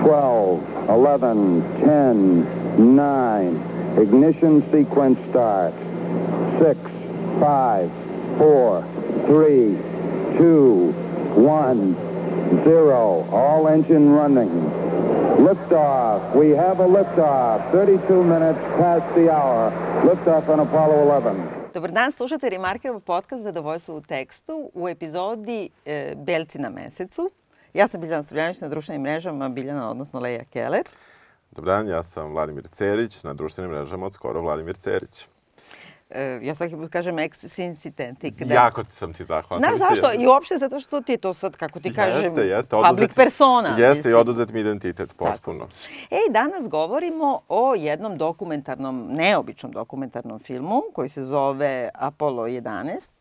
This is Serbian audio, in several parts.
12, 11, 10, 9. Ignition sequence start. 6, 5, 4, 3, 2, 1, 0. All engine running. Liftoff. We have a liftoff. 32 minutes past the hour. Liftoff on Apollo 11. Dobar dan, slušate Remarkerov podcast Zadovoljstvo u tekstu u epizodi e, Belci na mesecu. Ja sam Biljana Strujanić na društvenim mrežama, Biljana, odnosno Leja Keller. Dobar dan, ja sam Vladimir Cerić, na društvenim mrežama od skoro Vladimir Cerić. E, ja svaki put kažem ex-sinsidentik. Da... Jako sam ti zahvalan. Znaš zašto? I uopšte zato što ti to sad, kako ti kažem, jeste, jeste, public oduzet, persona. Jeste mislim. i oduzet mi identitet potpuno. Tako. Ej, danas govorimo o jednom dokumentarnom, neobičnom dokumentarnom filmu koji se zove Apollo 11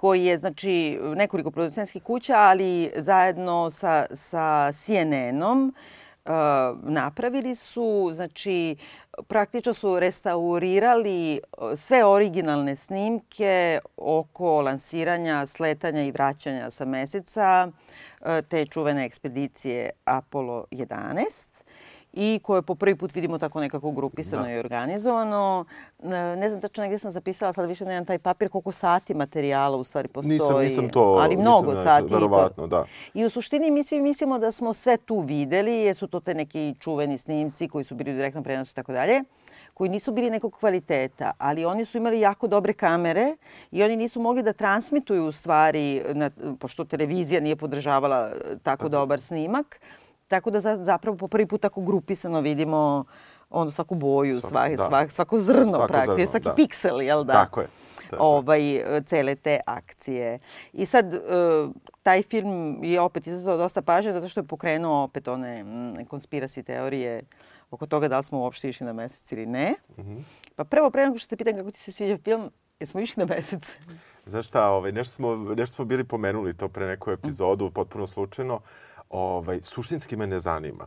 koji je, znači, nekoliko producentskih kuća, ali zajedno sa, sa CNN-om uh, napravili su, znači, praktično su restaurirali sve originalne snimke oko lansiranja, sletanja i vraćanja sa meseca te čuvene ekspedicije Apollo 11 i koje po prvi put vidimo tako nekako grupisano da. i organizovano. Ne znam tačno negdje sam zapisala, sad više nemam taj papir, koliko sati materijala u stvari postoji. Nisam, nisam to, ali mnogo nisam, sati. Verovatno, da. I u suštini mi svi mislimo da smo sve tu videli, jer su to te neki čuveni snimci koji su bili u direktnom prenosu i tako dalje koji nisu bili nekog kvaliteta, ali oni su imali jako dobre kamere i oni nisu mogli da transmituju u stvari, na, pošto televizija nije podržavala tako dobar snimak, Tako da zapravo po prvi put tako grupisano vidimo ono svaku boju, Svak, svak, da. svak, svako zrno svako praktično, svaki da. piksel, jel da? Tako je. Tako. Ovaj, cele te akcije. I sad, e, taj film je opet izazvao dosta pažnje zato što je pokrenuo opet one konspirasi teorije oko toga da li smo uopšte išli na mesec ili ne. Mm -hmm. Pa prvo, pre nego što te pitam kako ti se sviđa film, jesmo išli na mesec? Znaš šta, ovaj, nešto, smo, nešto smo bili pomenuli to pre neku epizodu, mm. potpuno slučajno. Uh, ovaj, suštinski me ne zanima.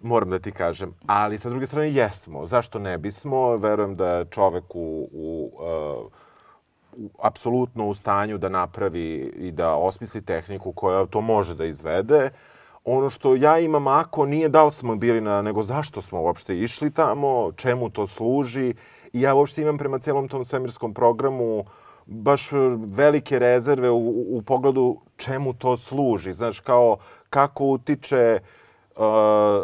Moram da ti kažem. Ali sa druge strane jesmo. Zašto ne bismo? Verujem da je čovek u, u, uh, apsolutno u stanju da napravi i da osmisli tehniku koja to može da izvede. Ono što ja imam ako nije da li smo bili na, nego zašto smo uopšte išli tamo, čemu to služi. I ja uopšte imam prema celom tom svemirskom programu baš velike rezerve u, u pogledu čemu to služi. Znaš, kao kako utiče uh,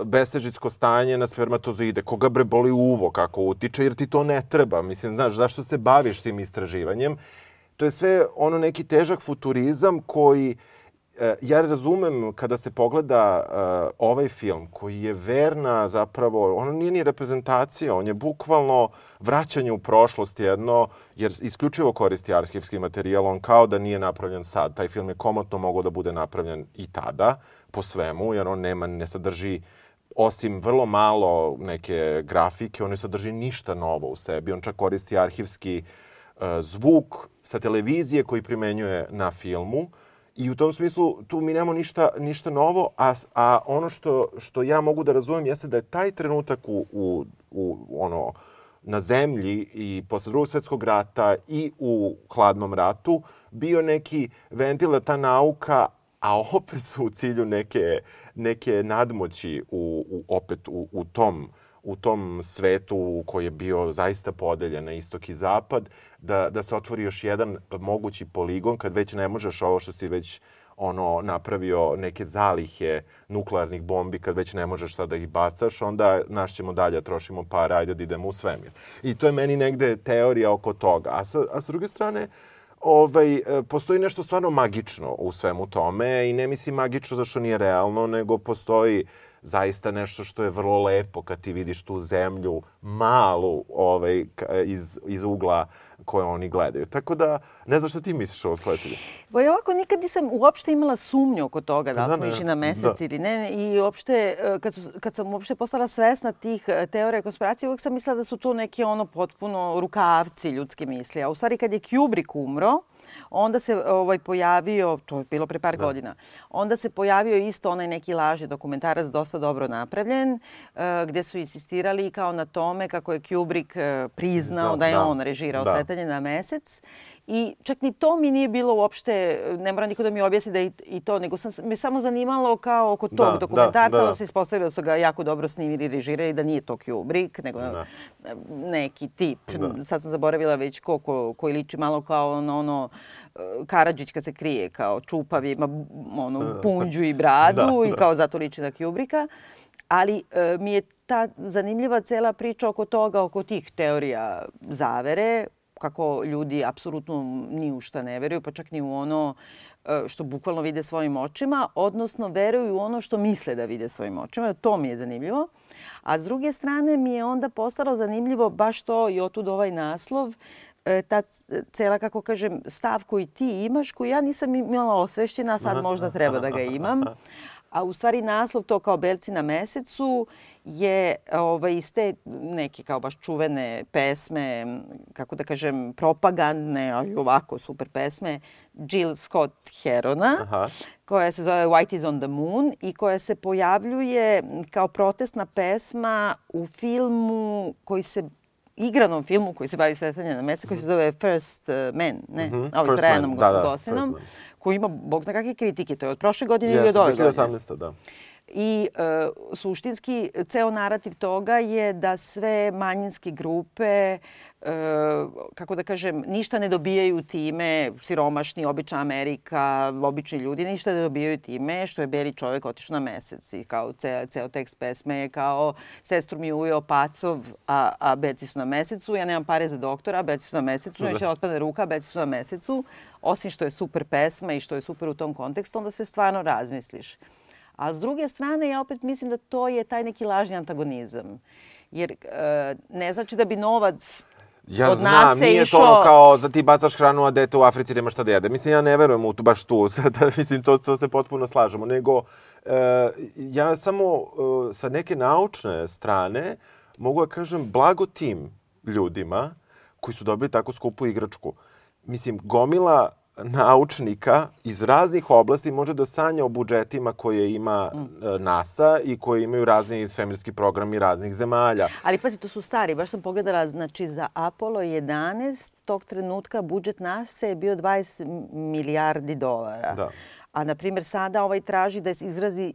besežitsko stanje na spermatozoide, koga bre boli uvo, kako utiče, jer ti to ne treba. Mislim, znaš, zašto se baviš tim istraživanjem? To je sve ono neki težak futurizam koji uh, ja razumem kada se pogleda uh, ovaj film koji je verna zapravo, ono nije ni reprezentacija, on je bukvalno vraćanje u prošlost jedno, jer isključivo koristi arhivski materijal, on kao da nije napravljen sad. Taj film je komotno mogao da bude napravljen i tada po svemu, jer on nema, ne sadrži osim vrlo malo neke grafike, on ne sadrži ništa novo u sebi. On čak koristi arhivski uh, zvuk sa televizije koji primenjuje na filmu. I u tom smislu tu mi nemamo ništa, ništa novo, a, a ono što, što ja mogu da razumem jeste da je taj trenutak u, u, u ono, na zemlji i posle drugog svetskog rata i u hladnom ratu bio neki ventil da ta nauka a opet su u cilju neke, neke nadmoći u, u, opet u, u tom u tom svetu koji je bio zaista podeljen na istok i zapad, da, da se otvori još jedan mogući poligon kad već ne možeš ovo što si već ono napravio neke zalihe nuklearnih bombi kad već ne možeš sada da ih bacaš, onda naš ćemo dalje da trošimo para, ajde da idemo u svemir. I to je meni negde teorija oko toga. A sa, a sa druge strane, uh, ovaj, e, postoji nešto stvarno magično u svemu tome i ne mislim magično zašto nije realno, nego postoji zaista nešto što je vrlo lepo kad ti vidiš tu zemlju malu ovaj, iz, iz ugla koje oni gledaju. Tako da, ne znam šta ti misliš o sledećem. Bo je ovako, nikad nisam uopšte imala sumnju oko toga da, da smo išli na mesec da. ili ne. I uopšte, e, kad, su, kad sam uopšte postala svesna tih e, teorija konspiracije, uvek sam mislila da su to neki ono potpuno rukavci ljudske misli. A u stvari kad je Kubrick umro, onda se ovaj pojavio, to je bilo pre par da. godina, onda se pojavio isto onaj neki lažni dokumentarac dosta dobro napravljen, uh, gde su insistirali kao na tome kako je Kubrick uh, priznao da je da. on režirao da. sletanje na mesec I čak ni to mi nije bilo uopšte, ne mora niko da mi objasni da je i to, nego sam, me samo zanimalo kao oko tog Da, dokumentarca, da, da, da. se ispostavilo da su ga jako dobro snimili i režirali, da nije to Kubrick, nego Da. neki tip. Da. Sad sam zaboravila već ko, ko, koji liči malo kao ono, ono e, Karadžić kad se krije, kao čupav, ima onu punđu i bradu Da, i da. kao zato liči na Kubricka. Ali e, mi je ta zanimljiva cela priča oko toga, oko tih teorija zavere, kako ljudi apsolutno ni u šta ne veruju, pa čak ni u ono e, što bukvalno vide svojim očima, odnosno veruju u ono što misle da vide svojim očima. To mi je zanimljivo. A s druge strane mi je onda postalo zanimljivo baš to i otud ovaj naslov, e, ta cela, kako kažem, stav koji ti imaš, koji ja nisam imala osvešćena, sad možda treba da ga imam. A u stvari naslov to kao Belci na mesecu je ovaj, iz te neke kao baš čuvene pesme, kako da kažem, propagandne, ali ovako super pesme, Jill Scott Herona, Aha. koja se zove White is on the Moon i koja se pojavljuje kao protestna pesma u filmu koji se igranom filmu koji se bavi sletanje na mesec, koji se zove First uh, Man, ne, Mhm, ovaj First s Man, da, da, Man. Koji ima, bog zna kakve kritike, to je od prošle godine ili od ove godine. 2018. da. I e, suštinski ceo narativ toga je da sve manjinske grupe, kako da kažem, ništa ne dobijaju time, siromašni, obična Amerika, obični ljudi, ništa ne dobijaju time što je beli čovjek otišao na mesec. I kao ceo, ceo tekst pesme je kao sestru mi je ujeo pacov, a, a beci su na mesecu, ja nemam pare za doktora, a beci su na mesecu, neće otpada ruka, a beci su na mesecu. Osim što je super pesma i što je super u tom kontekstu, onda se stvarno razmisliš. A s druge strane, ja opet mislim da to je taj neki lažni antagonizam. Jer e, ne znači da bi novac Ja od znam, nas nije išao... to ono kao za ti bacaš hranu, a dete u Africi nema šta da jede. Mislim, ja ne verujem u tu, baš tu. da, mislim, to, to se potpuno slažemo. Nego, e, ja samo e, sa neke naučne strane mogu da kažem blago tim ljudima koji su dobili tako skupu igračku. Mislim, gomila naučnika iz raznih oblasti može da sanja o budžetima koje ima e, NASA i koje imaju razni svemirski programi raznih zemalja. Ali pazi, to su stari. Baš sam pogledala, znači za Apollo 11 tog trenutka budžet NASA je bio 20 milijardi dolara. Da. A, na primjer, sada ovaj traži da se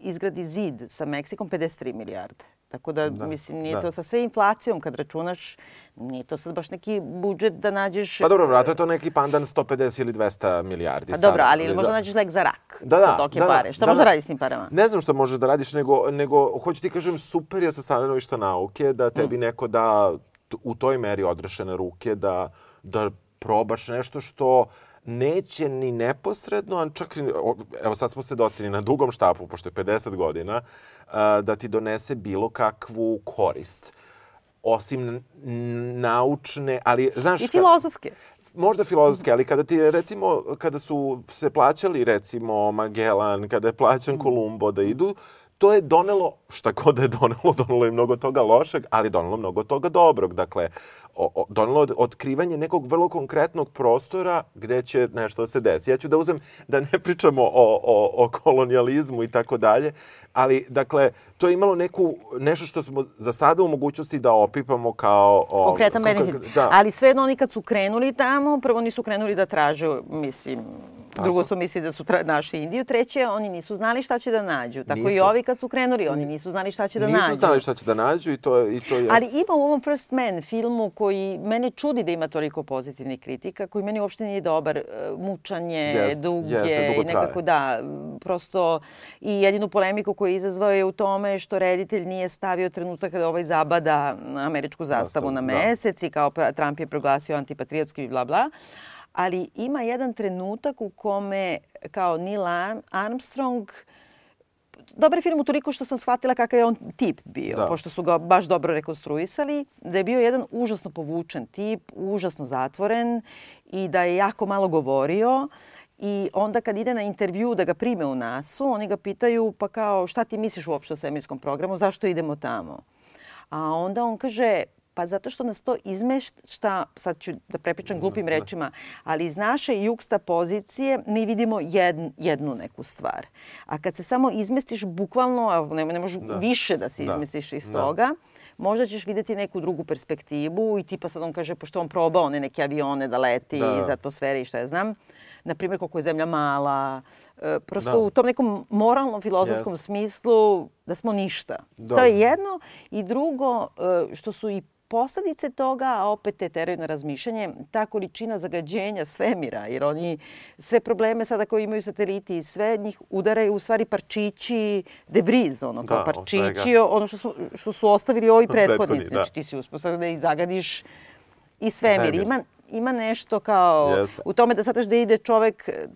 izgradi, zid sa Meksikom 53 milijarde. Tako da, Da, mislim, nije da. to sa sve inflacijom kad računaš, nije to sad baš neki budžet da nađeš... Pa dobro, vratno je to neki pandan 150 ili 200 milijardi. Pa dobro, ali možda nađeš lek za rak Da, sa da, tolike da, da, pare. Šta da, možda da. radiš s tim parama? Ne znam šta možeš da radiš, nego, nego hoću ti kažem, super je sa stanovišta nauke da tebi neko da u toj meri odrešene ruke, da, da probaš nešto što neće ni neposredno, a čak evo sad smo se doceni na dugom štapu, pošto je 50 godina, da ti donese bilo kakvu korist. Osim naučne, ali znaš... I ka- filozofske. možda filozofske, ali kada ti recimo, kada su se plaćali recimo Magellan, kada je plaćan Kolumbo da idu, to je donelo, šta god da je donelo, donelo je mnogo toga lošeg, ali donelo mnogo toga dobrog. Dakle, o, o, donelo je otkrivanje nekog vrlo konkretnog prostora gde će nešto da se desi. Ja ću da uzem, da ne pričamo o, o, o kolonijalizmu i tako dalje, ali, dakle, to je imalo neku, nešto što smo za sada u mogućnosti da opipamo kao... O, Konkretan benefit. Da. Ali svejedno oni kad su krenuli tamo, prvo nisu krenuli da traže, mislim, drugo su mislili da su našli Indiju, treće oni nisu znali šta će da nađu. Tako i Nisu. ovi kad su krenuli, oni nisu znali šta će da Nisu nađu. znali šta će da nađu i to, je- i to je... Ali ima u ovom First Man filmu koji mene čudi da ima toliko pozitivnih kritika, koji meni uopšte nije dobar. E, Mučanje, Jest, duge jeste, dugo i nekako da, prosto i jedinu polemiku koju je izazvao je u tome što reditelj nije stavio trenutak kada ovaj zabada američku zastavu Zastavu, na da. mesec i kao pa Trump je proglasio antipatriotskim i bla bla. Ali ima jedan trenutak u kome kao Neil Arm- Armstrong dobar je film u toliko što sam shvatila kakav je on tip bio, Da. pošto su ga baš dobro rekonstruisali, da je bio jedan užasno povučen tip, užasno zatvoren i da je jako malo govorio. I onda kad ide na intervju da ga prime u NASU, oni ga pitaju pa kao šta ti misliš uopšte o svemirskom programu, zašto idemo tamo? A onda on kaže, Pa zato što nas to izmešta, sad ću da prepričam glupim rečima, ali iz naše juksta pozicije mi vidimo jedn, jednu neku stvar. A kad se samo izmestiš bukvalno, ne, ne možeš Da. više da se Da. izmestiš iz Da. toga, možda ćeš videti neku drugu perspektivu i tipa sad on kaže, pošto on probao one neke avione da leti Da. iz atmosfere i šta ja znam, na primjer koliko je zemlja mala, e, prosto Da. u tom nekom moralnom filozofskom Jeste. smislu da smo ništa. To Dobro. je jedno i drugo e, što su i posledice toga, a opet te teraju na razmišljanje, ta količina zagađenja svemira, jer oni sve probleme sada koje imaju sateliti i sve njih udaraju u stvari parčići debriz, ono kao Da, parčići, ono što su, što su ostavili ovi Prethodni, prethodnici. da. Znači ti si uspio sad da i zagadiš i svemir. Svemir. Ima, ima nešto kao Jeste. u tome da sad da ide čovek e,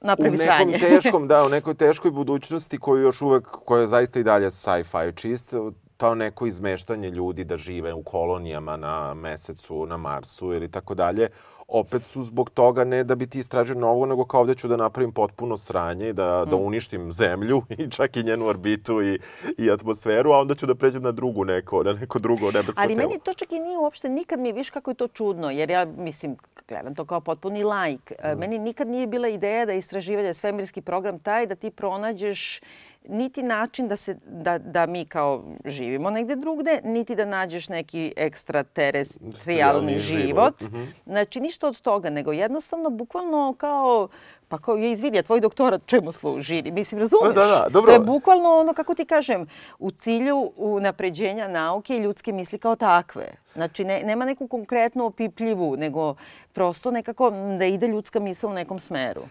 u napravi nekom sranje. teškom, da, u nekoj teškoj budućnosti koju još uvek, koja je zaista i dalje sci-fi čist, to neko izmeštanje ljudi da žive u kolonijama na mesecu, na Marsu ili tako dalje, opet su zbog toga ne da bi ti istražio novo, nego kao ovde ću da napravim potpuno sranje i da, Mm. da uništim zemlju i čak i njenu orbitu i, i atmosferu, a onda ću da pređem na drugu neko, na neko drugo nebesko Ali telo. meni to čak i nije uopšte, nikad mi je, viš kako je to čudno, jer ja, mislim, gledam to kao potpuni lajk. E, Meni nikad nije bila ideja da je istraživanje svemirski program taj da ti pronađeš niti način da, se, da, da mi kao živimo negde drugde, niti da nađeš neki ekstraterestrijalni Trijalni život. život, mhm. Znači, ništa od toga, nego jednostavno, bukvalno kao, pa kao je izvidi, a tvoj doktorat čemu služi? Mislim, razumeš? Pa da, da, dobro. To je bukvalno ono, kako ti kažem, u cilju unapređenja nauke i ljudske misli kao takve. Znači, ne, nema neku konkretnu opipljivu, nego prosto nekako da ide ljudska misla u nekom smeru.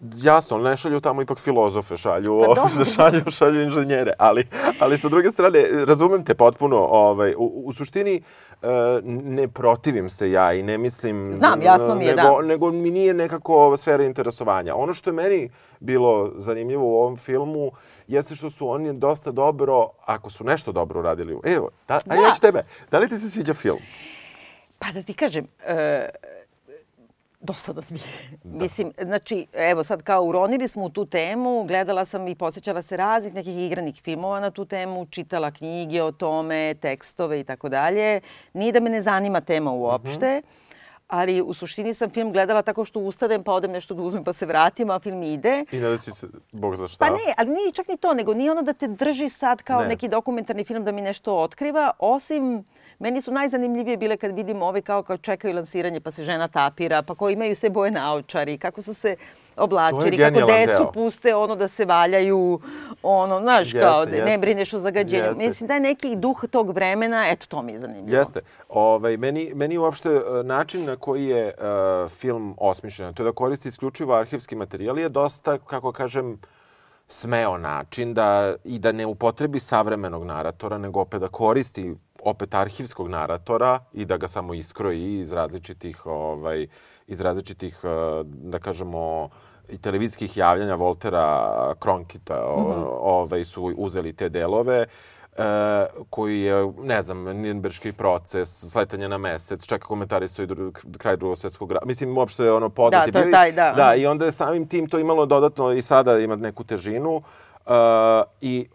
Jasno, ali ne šalju tamo ipak filozofe, šalju, Pa dobro. šalju, šalju inženjere. Ali, ali sa druge strane, razumem te potpuno. Ovaj, u, u suštini, e, ne protivim se ja i ne mislim... Znam, jasno mi je, nego, da. Nego mi nije nekako sfera interesovanja. Ono što je meni bilo zanimljivo u ovom filmu jeste što su oni dosta dobro, ako su nešto dobro uradili. Evo, da, a Da. ja ću tebe. Da li ti se sviđa film? Pa da ti kažem, e, dosadan mi je. Mislim, znači, evo sad kao uronili smo u tu temu, gledala sam i posjećala se raznih nekih igranih filmova na tu temu, čitala knjige o tome, tekstove i tako dalje. Nije da me ne zanima tema uopšte, ali u suštini sam film gledala tako što ustanem pa odem nešto da uzmem pa se vratim, a film ide. I ne da si se, bog za šta. Pa ne, ali nije čak ni to, nego nije ono da te drži sad kao Ne. neki dokumentarni film da mi nešto otkriva, osim meni su najzanimljivije bile kad vidim ove kao kao čekaju lansiranje pa se žena tapira, pa koji imaju sve boje naočari, kako su se oblačili, kako decu deo. puste ono da se valjaju, ono, znaš, Jeste, kao da ne jeste. brineš o zagađenju. Jeste. Mislim da je neki duh tog vremena, eto to mi je zanimljivo. Jeste. Ovaj, meni, meni uopšte e, način na koji je e, film osmišljen, to je da koristi isključivo arhivski materijal, je dosta, kako kažem, smeo način da, i da ne upotrebi savremenog naratora, nego opet da koristi opet arhivskog naratora i da ga samo iskroji iz različitih, ovaj, iz različitih, e, da kažemo, i televizijskih javljanja Voltera Kronkita o- ovaj, su uzeli te delove e, koji je, ne znam, Nürnberški proces, sletanje na mesec, čak komentarisao i dru, kraj drugog svjetskog rata. Mislim, uopšte je ono poznati. Da, to je taj, da. Da, i onda je samim tim to imalo dodatno i sada ima neku težinu e, i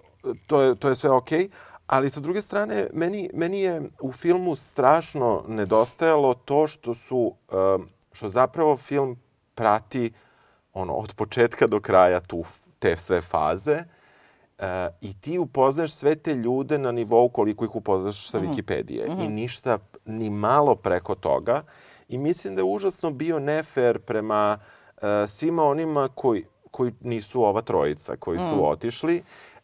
to je, to je sve okej. Ali sa druge strane, meni, meni je u filmu strašno nedostajalo to što su, što zapravo film prati ono, od početka do kraja tu, te sve faze e, i ti upoznaš sve te ljude na nivou koliko ih upoznaš sa Wikipedije. I ništa ni malo preko toga. I mislim da je užasno bio nefer prema e, svima onima koji, koji nisu ova trojica, koji su otišli.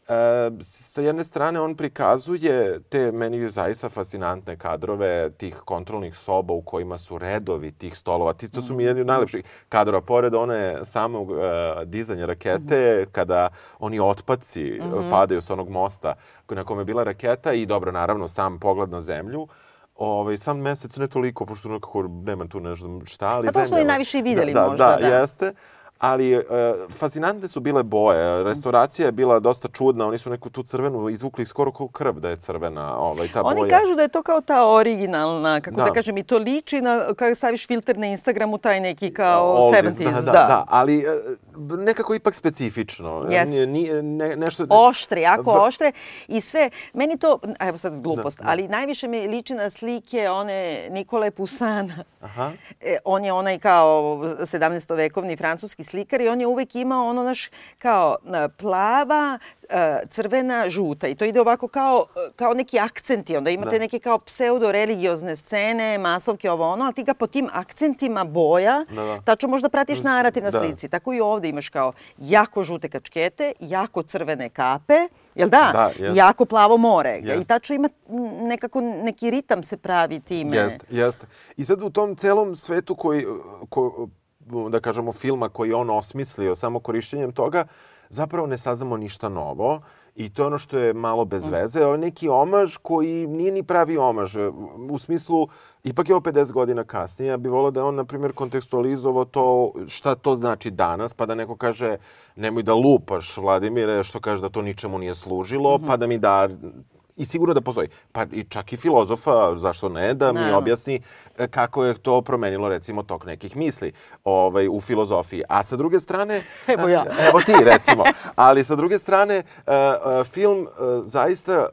E, sa jedne strane on prikazuje te meni zaista fascinantne kadrove tih kontrolnih soba u kojima su redovi tih stolova. Ti, to su mi jedni od najlepših kadrova. Pored one samog e, dizanja rakete, kada oni otpaci e, padaju sa onog mosta na kome je bila raketa i dobro, naravno, sam pogled na zemlju. Ovaj, sam mesec ne toliko, pošto nekako nema tu nešto šta, ali Pa to smo i najviše i vidjeli da, možda, Da, da. jeste. Ali e, fascinantne su bile boje. Restauracija je bila dosta čudna, oni su neku tu crvenu izvukli skoro kao krv da je crvena ovaj, ta Oni boja. kažu da je to kao ta originalna, kako da, Da. kažem, i to liči na, kada staviš filter na Instagramu, taj neki kao Oldies, 70s. da, da, da, ali e, nekako ipak specifično. Jeste. Nije, nije, ne, nešto... oštre, jako V- oštre i sve. Meni to, evo sad glupost, Da, da. ali najviše mi liči na slike one Nikole Pusana. Aha. E, on je onaj kao 17-vekovni francuski slikar i on je uvek imao ono naš kao e, plava, e, crvena, žuta i to ide ovako kao, kao neki akcenti. Onda imate Da. neke kao pseudo-religiozne scene, masovke, ovo ono, ali ti ga po tim akcentima boja, Da, da. tačno možda pratiš narativ na Da. slici. Tako i ovde imaš kao jako žute kačkete, jako crvene kape, jel da? Da, jest. jako plavo more. Jest. I tačno ima nekako neki ritam se pravi time. Jeste, jeste. I sad u tom celom svetu koji, ko, da kažemo, filma koji je on osmislio samo korišćenjem toga, zapravo ne saznamo ništa novo i to je ono što je malo bez Mm. veze. Ovo je neki omaž koji nije ni pravi omaž. U smislu, ipak je ovo 50 godina kasnije. Ja bih volao da je on, na primjer, kontekstualizovao to šta to znači danas, pa da neko kaže nemoj da lupaš, Vladimire, što kaže da to ničemu nije služilo, Mhm. pa da mi da I sigurno da postoji. Pa i čak i filozofa, zašto ne, da mi Naravno. objasni e, kako je to promenilo recimo tok nekih misli ovaj, u filozofiji. A sa druge strane... Evo ja. Evo ti recimo. Ali sa druge strane, e, e, film e, zaista, e,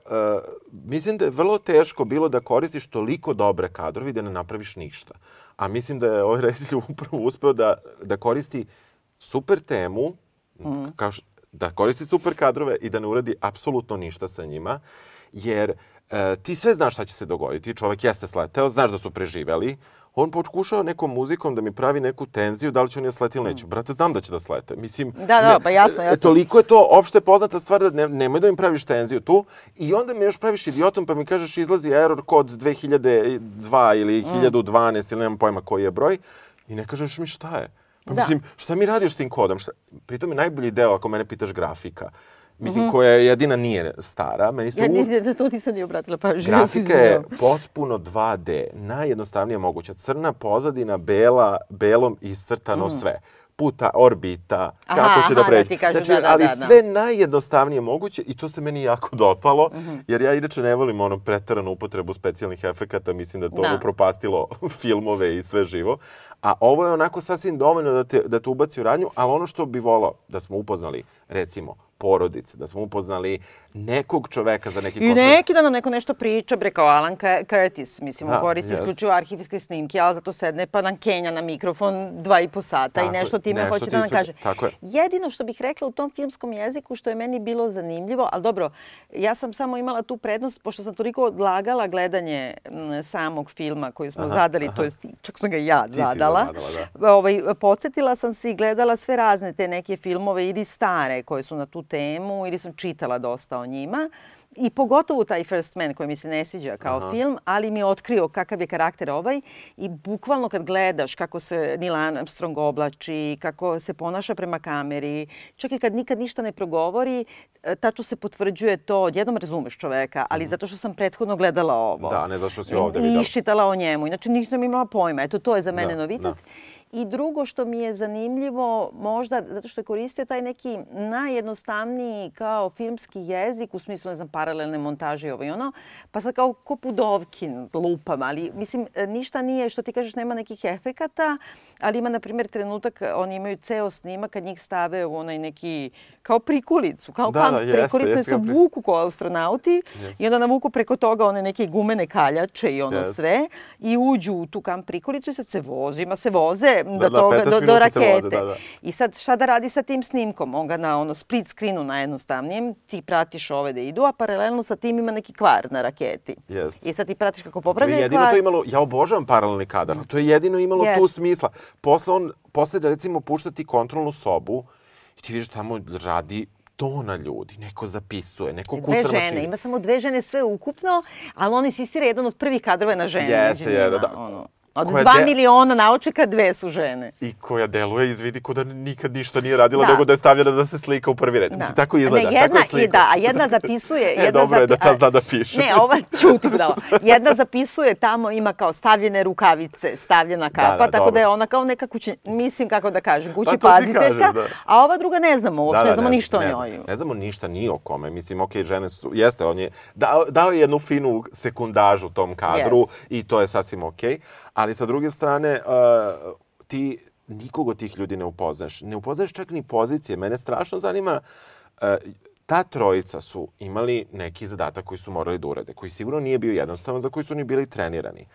mislim da je vrlo teško bilo da koristiš toliko dobre kadrovi da ne napraviš ništa. A mislim da je ovaj reditelj upravo uspeo da, da koristi super temu, Mhm. kao da koristi super kadrove i da ne uradi apsolutno ništa sa njima, jer e, ti sve znaš šta će se dogoditi, čovek jeste sleteo, znaš da su preživeli, on pokušao nekom muzikom da mi pravi neku tenziju, da li će oni da sleti ili neće. Brate, znam da će da slete. Mislim, Mm. Da, da, ne- pa jasno, e, jasno. Toliko je to opšte poznata stvar da ne, nemoj da mi praviš tenziju tu i onda me još praviš idiotom pa mi kažeš izlazi error kod 2002 ili Mm. 1012 ili nemam pojma koji je broj i ne kažeš mi šta je. Pa Da. mislim, šta mi radiš s tim kodom? Šta? Pritom je najbolji deo, ako mene pitaš, grafika. Mislim, Mhm. koja je jedina nije stara. Meni se Ja u- da to nisam ni obratila pažnju. Grafika je potpuno 2D, najjednostavnije moguća. Crna pozadina, bela, belom iscrtano sve. Puta orbita, Mm. Aha, kako će da aha, da pređe. ti kažem, znači, da, da, ali da, da. sve najjednostavnije moguće i to se meni jako dopalo, Mhm. jer ja inače ne volim ono preteranu upotrebu specijalnih efekata, mislim da to Da. ono propastilo filmove i sve živo. A ovo je onako sasvim dovoljno da te, da te ubaci u radnju, ali ono što bi volao da smo upoznali, recimo, porodice, da smo upoznali nekog čoveka za neki I neki da nam neko nešto priča, bre, kao Alan Cu- Curtis, mislim, Da, on koristi jest. isključivo arhivske snimke, ali zato sedne pa nam kenja na mikrofon dva i po sata Tako i nešto time nešto hoće ti da nam kaže. Tako je. Jedino što bih rekla u tom filmskom jeziku, što je meni bilo zanimljivo, ali dobro, ja sam samo imala tu prednost, pošto sam toliko odlagala gledanje m, samog filma koji smo Aha, zadali, aha. to jest čak sam ga ja ga zadala. zadala, Ovaj, podsjetila sam se i gledala sve razne te neke filmove ili stare koje su na tu temu ili sam čitala dosta o njima. I pogotovo taj First Man koji mi se ne sviđa kao Aha. film, ali mi je otkrio kakav je karakter ovaj i bukvalno kad gledaš kako se Neil Armstrong oblači, kako se ponaša prema kameri, čak i kad nikad ništa ne progovori, e, tačno se potvrđuje to, odjednom razumeš čoveka, ali zato što sam prethodno gledala ovo. Da, ne zato što si I- ovde I videla. iščitala o njemu. Inače nisam imala pojma. Eto, to je za mene Da, novitet. da. I drugo što mi je zanimljivo, možda zato što je koristio taj neki najjednostavniji kao filmski jezik, u smislu, ne znam, paralelne montaže i ovo i ono, pa sad kao ko Pudovkin lupam, ali mislim, ništa nije, što ti kažeš, nema nekih efekata, ali ima, na primjer, trenutak, oni imaju ceo snimak kad njih stave u onaj neki, kao prikulicu, kao Da, da, prikulicu, jeste, su pri- vuku kao astronauti Jeste. i onda navuku preko toga one neke gumene kaljače i ono Jeste. sve i uđu u tu kamp prikolicu i sad se vozima, se voze Da, do, da, toga, 15 do, do rakete. da, da. I sad šta da radi sa tim snimkom? On ga na ono split screenu najjednostavnijem, ti pratiš ove da idu, a paralelno sa tim ima neki kvar na raketi. Jeste. I sad ti pratiš kako To je popravljaju jedino kvar. to imalo, ja obožavam paralelni kadar, to je jedino imalo tu Jest. smisla. Posle on, posle da recimo pušta ti kontrolnu sobu i ti vidiš tamo radi tona ljudi, neko zapisuje, neko kuca Dve na žene, ima samo dve žene sve ukupno, ali on insistira jedan od prvih kadrova na ženu. Jeste, među je, njima, da, da. Ono. Od koja dva de- miliona naučnika, dve su žene. I koja deluje, izvidi, ko da nikad ništa nije radila, Da. nego da je stavljena da se slika u prvi red. Mislim, tako izgleda, Ne, jedna, tako je slika. i da, a jedna zapisuje... E, jedna dobro je da zapi- ta zna da piše. Ne, ova čuti da. Jedna zapisuje tamo, ima kao stavljene rukavice, stavljena kapa, da, tako dobro. da je ona kao neka kući, mislim kako da kažem, kući Pa paziteljka, da. a ova druga ne znamo, uopšte ne znamo ne, ništa ne o njoj. Ne znamo ništa ni o kome. Mislim, okej, žene su, jeste, on je dao, dao je jednu finu sekundažu tom kadru Jest. i to je sasvim okej. Ali sa druge strane, uh, ti nikog od tih ljudi ne upoznaš. Ne upoznaš čak ni pozicije. Mene strašno zanima, uh, ta trojica su imali neki zadatak koji su morali da urade, koji sigurno nije bio jednostavan, za koji su oni bili trenirani.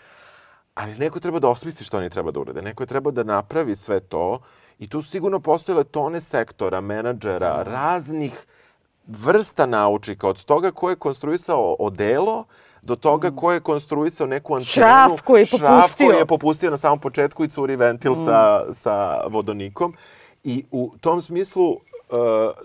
Ali neko treba da osmisli što oni treba da urade. Neko je treba da napravi sve to i tu sigurno postojale tone sektora, menadžera, raznih vrsta naučika, od toga ko je konstruisao odelo, do toga ko je konstruisao neku antenu. Šraf koji je Šraf popustio. koji je popustio na samom početku i curi ventil sa, sa vodonikom. I u tom smislu uh,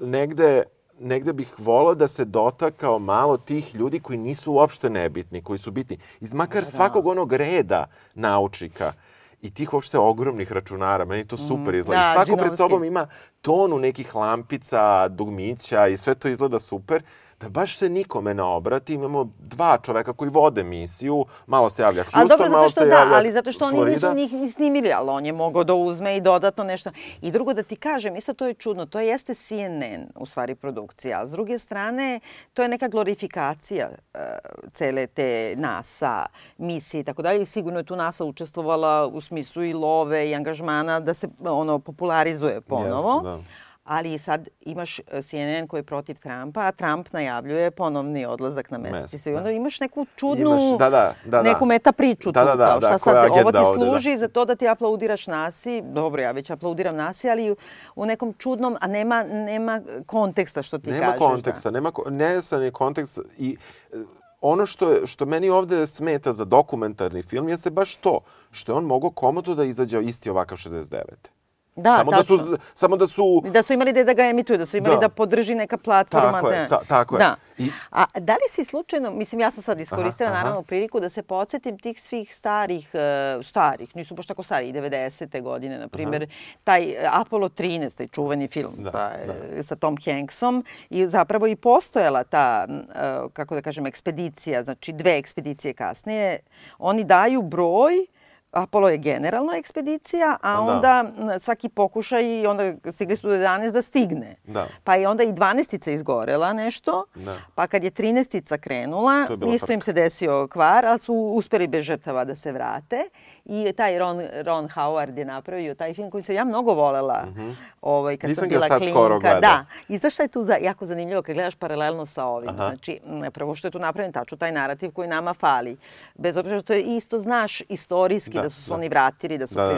negde negde bih volao da se dotakao malo tih ljudi koji nisu uopšte nebitni, koji su bitni. Iz makar svakog onog reda naučnika i tih uopšte ogromnih računara. Meni to super izgleda. Da, svako pred džinovski. sobom ima tonu nekih lampica, dugmića i sve to izgleda super. Da baš se nikome ne obrati, imamo dva čoveka koji vode misiju, malo se javlja Houston, dobro, malo se da, javlja ali zato što oni nisu Florida. njih ni snimili, ali on je mogao da uzme i dodatno nešto. I drugo da ti kažem, isto to je čudno, to jeste CNN u stvari produkcija, a s druge strane to je neka glorifikacija uh, cele te NASA misije i tako dalje i sigurno je tu NASA učestvovala u smislu i love i angažmana da se ono popularizuje ponovo. Jeste, da. Ali sad imaš e, CNN koji je protiv Trumpa, a Trump najavljuje ponovni odlazak na mesec. I da. onda imaš neku čudnu, Imaš, da, da, da, da. neku meta priču Da, tu. da, da, kao, šta da, sad, ovo ti ovde, da. služi za to da ti aplaudiraš nasi. Dobro, ja već aplaudiram nasi, ali u, u nekom čudnom, a nema, nema konteksta što ti Nema kažeš. konteksta, nema ko- nejasan je kontekst i e, ono što, je, što meni ovde smeta za dokumentarni film jeste baš to, što je on mogao komodno da izađe isti ovakav 69. Da, samo, da tačno. su, samo da su... Da su imali gde da ga emituju, da su imali da, Da. podrži neka platforma. Tako je, ta- tako je. Da. I- A da li si slučajno, mislim ja sam sad iskoristila Aha, aha. naravno priliku da se podsjetim tih svih starih, e, starih, nisu baš tako stari, i 90. godine, na primjer, taj e, Apollo 13, taj čuveni film Da, pa, e, sa Tom Hanksom i zapravo i postojala ta, e, kako da kažem, ekspedicija, znači dve ekspedicije kasnije. Oni daju broj Apollo je generalna ekspedicija, a Da. onda m, svaki pokušaj i onda stigli su do 11 da stigne. Da. Pa je onda i 12 izgorela nešto, Da. pa kad je 13 krenula, isto im frka. se desio kvar, ali su uspeli bez žrtava da se vrate. I taj Ron, Ron Howard je napravio taj film koji sam ja mnogo volela ovaj, kad. Nisam sam ga bila sad klinka. skoro gledao. Da. I zašto je tu za, jako zanimljivo kad gledaš paralelno sa ovim? Aha. Znači, prvo što je tu napravljen tačno taj narativ koji nama fali. Bez obzira što je isto, znaš, istorijski da, Da, su se da. oni vratili, da su Da, da.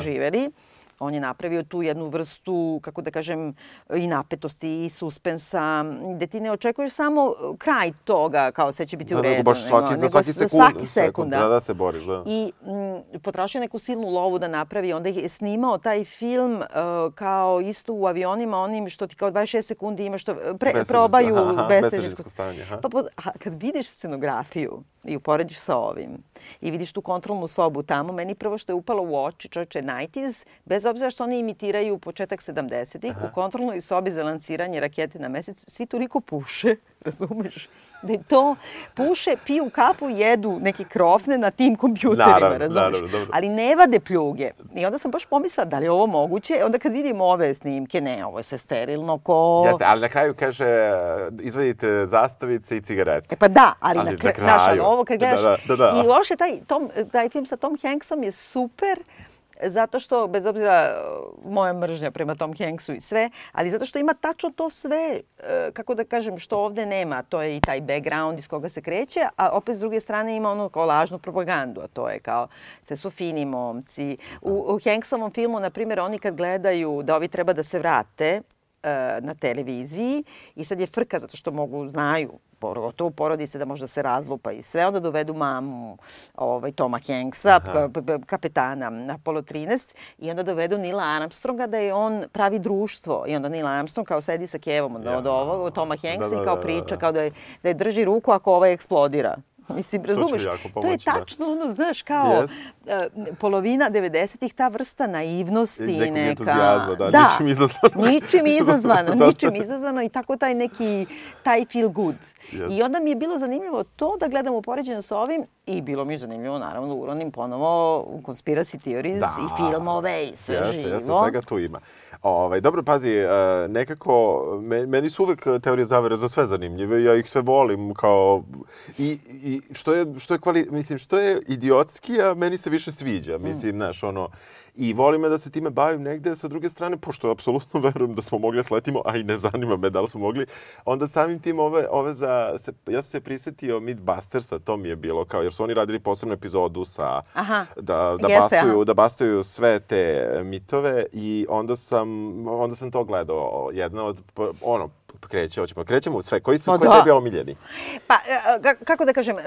On je napravio tu jednu vrstu, kako da kažem, i napetosti i suspensa, gde ti ne očekuješ samo kraj toga, kao sve će biti Da, u redu. nego baš svaki, za svaki sekund, svaki sekund, da, da se boriš, da. I mm, potrošio neku silnu lovu da napravi. Onda je snimao taj film uh, kao isto u avionima, onim što ti kao 26 sekundi imaš što pre, Bestežinsko, probaju bestežinsko stanje, aha. Pa a, kad vidiš scenografiju i uporediš sa ovim i vidiš tu kontrolnu sobu tamo, meni prvo što je upalo u oči, čovječe, 90s, bez obzira što oni imitiraju početak 70-ih, u kontrolnoj sobi za lanciranje rakete na mesec, svi toliko puše, razumeš? Da je to, puše, piju kafu, jedu neke krofne na tim kompjuterima, Naravno, razumeš? naravno, dobro. Ali ne vade pljuge. I onda sam baš pomislila da li je ovo moguće. Onda kad vidim ove snimke, ne, ovo je sve sterilno ko... Jeste, ali na kraju kaže, izvadite zastavice i cigarete. E pa da, ali, Ali na, na kra... znaš, kraju. ono, ovo kad Da, gledaš... da, da, da. I loše, taj, tom, taj film sa Tom Hanksom je super, zato što, bez obzira uh, moja mržnja prema Tom Hanksu i sve, ali zato što ima tačno to sve, uh, kako da kažem, što ovde nema. To je i taj background iz koga se kreće, a opet s druge strane ima ono kao lažnu propagandu, a to je kao sve su fini momci. U, u Hanksovom filmu, na primjer, oni kad gledaju da ovi treba da se vrate, e, na televiziji i sad je frka zato što mogu, znaju, pogotovo porodice da možda se razlupa i sve, onda dovedu mamu ovaj, Toma Hanksa, kapetana na Apollo 13 i onda dovedu Nila Armstronga da je on pravi društvo i onda Neil Armstrong kao sedi sa kevom od, od ovog, Toma Hanksa Da, da, i kao da, da, priča, da. kao da je, da je drži ruku ako ovaj eksplodira. Mislim, To razumeš? jako to je pomoći, da. tačno ono, znaš, kao Jest. e, polovina 90-ih, ta vrsta naivnosti I nekog neka. entuzijazma, da, ničim izazvano. Ničim izazvano, Da. ničim izazvano i tako taj neki, taj feel good. Jest. I onda mi je bilo zanimljivo to da gledam u poređenju sa ovim i bilo mi je zanimljivo naravno da uronim ponovo u conspiracy theories Da. i filmove i sve Jeste, živo. jeste, svega tu ima. Ovaj, dobro, pazi, e, nekako, me- meni su uvek teorije zavere za sve zanimljive, ja ih sve volim kao... I, i što je, što je kvali, mislim, što je idiotski, a meni se više sviđa, mislim, znaš, ono, i volim da se time bavim negde sa druge strane, pošto apsolutno verujem da smo mogli da sletimo, a i ne zanima me da li smo mogli, onda samim tim ove, ove za... Se, ja sam se prisetio Mythbustersa, to mi je bilo kao, jer su oni radili posebnu epizodu sa... Aha. Da, da Jeste, bastuju, aha. da bastaju sve te mitove i onda sam, onda sam to gledao. Jedna od, ono, kreće, hoćemo, krećemo u sve. Koji su, Pa koji da. tebi omiljeni? Pa, e, ka- kako da kažem, e,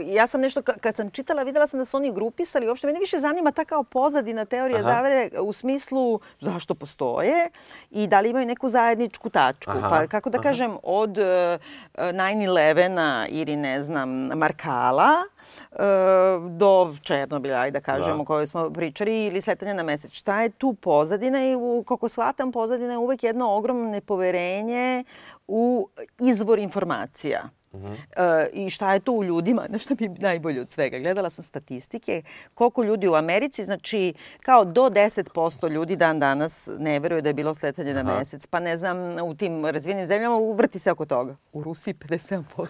ja sam nešto, ka- kad sam čitala, videla sam da su oni grupisali, uopšte mene više zanima ta kao pozadina teorije Aha. zavere u smislu zašto postoje i da li imaju neku zajedničku tačku. Aha, Pa, kako da aha. kažem, od e, 9-11-a ili ne znam, Markala, e, do Černobila, ajde da kažemo, Da. o kojoj smo pričali, ili sletanje na mesec. Šta je tu pozadina i u, koliko shvatam, pozadina je uvek jedno ogromno nepoverenje u izvor informacija. E, I šta je to u ljudima? Znaš šta mi je najbolje od svega? Gledala sam statistike koliko ljudi u Americi, znači kao do 10% ljudi dan danas ne veruju da je bilo sletanje na mesec. Pa ne znam, u tim razvijenim zemljama vrti se oko toga. U Rusiji 57%.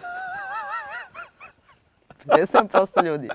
57% ljudi.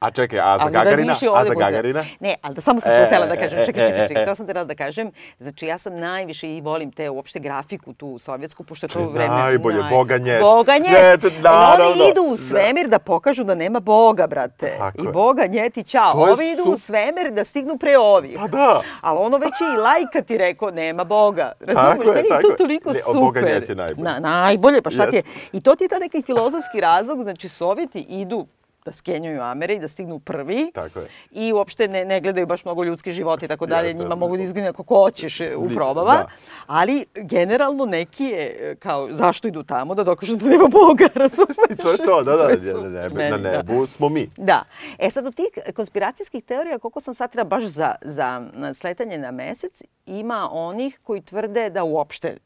A čekaj, a za Ali da Gagarina? više A za. Gagarina? Ne, ali da samo sam E, to htjela da kažem. e, Čekaj, čekaj, e, čekaj, e. to sam htjela da kažem. Znači, ja sam najviše i volim te uopšte grafiku tu sovjetsku, pošto je to vreme... najbolje, Boga njet. Boga njet. Naravno. Oni idu u svemir da pokažu da nema Boga, brate. Tako I. Boga njet i je Ovi idu u svemir da stignu pre ovih. Pa da. Ali ono već je i lajka ti rekao, nema Boga. Razumeš? je, Meni je to toliko Ne, super. Boga njet je najbolje. Na, najbolje, pa šta ti je? I to ti je ta neki filozofski razlog, znači Sovjeti idu da skenjuju Amere i da stignu prvi. Tako je. I uopšte ne, ne gledaju baš mnogo ljudski život i tako dalje. Jeste. Njima mogu da izgine kako hoćeš e, u probama. da. Ali generalno neki je e, kao zašto idu tamo da dokažu da nema Boga, razumeš? I to je to, da, da, je na super nebu, na da. nebu smo mi. Da. E sad od tih konspiracijskih teorija, koliko sam shvatila baš za, za sletanje na mesec, ima onih koji tvrde da uopšte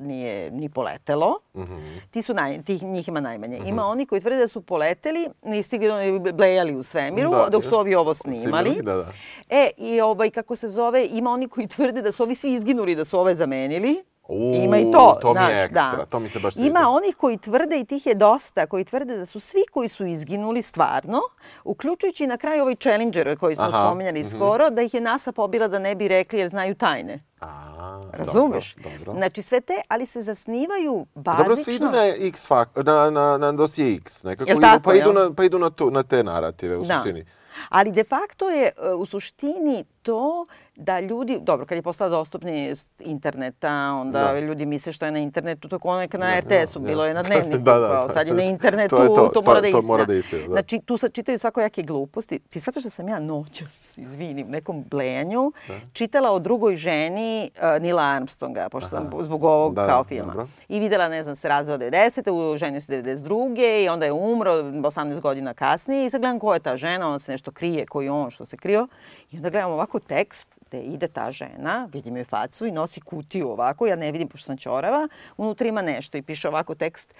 nije ni poletelo. Mhm. Ti su naj, tih, njih ima najmanje. Ima oni koji tvrde da su poleteli, ni stigli oni blejali u svemiru, Da, dok su ovi ovo snimali. Snimali, da, da. E, i ovaj, kako se zove, ima oni koji tvrde da su ovi svi izginuli, da su ove zamenili. U, Ima i to, to mi je znaš, ekstra, da. to mi se baš sviđa. Ima onih koji tvrde, i tih je dosta, koji tvrde da su svi koji su izginuli stvarno, uključujući na kraju ovaj Challenger koji smo Aha, spominjali mhm. skoro, da ih je NASA pobila da ne bi rekli jer znaju tajne. A, Razumeš? Dobro, dobro. Znači sve te, ali se zasnivaju bazično. Dobro, svi idu na X fak, na, na, na dosije X, nekako Jel idu, tako, pa, idu na, pa idu na, tu, na te narative u Da. suštini. Ali de facto je e, u suštini to da ljudi, dobro, kad je postao dostupni s interneta, onda Da. ljudi misle što je na internetu, to je ono neka na Da, RTS-u, da, bilo je na dnevniku, Da, da, kao da. sad je na internetu, To je to, to, to- mora da je to mora da je istina, da. Znači, tu sad čitaju svakojake gluposti. Ti shvataš da sam ja noćas, izvini, u nekom blejanju, čitala o drugoj ženi uh, Nila Armstronga, pošto sam zbog ovog Da, kao da, filma. dobro. I videla, ne znam, se razveo 90. u ženio se 92. i onda je umro 18 godina kasnije i sad gledam ko je ta žena, ona se nešto krije, koji je on što se krio. I onda gledam ovako tekst gde ide ta žena, vidim joj facu i nosi kutiju ovako, ja ne vidim pošto sam ćorava, unutra ima nešto i piše ovako tekst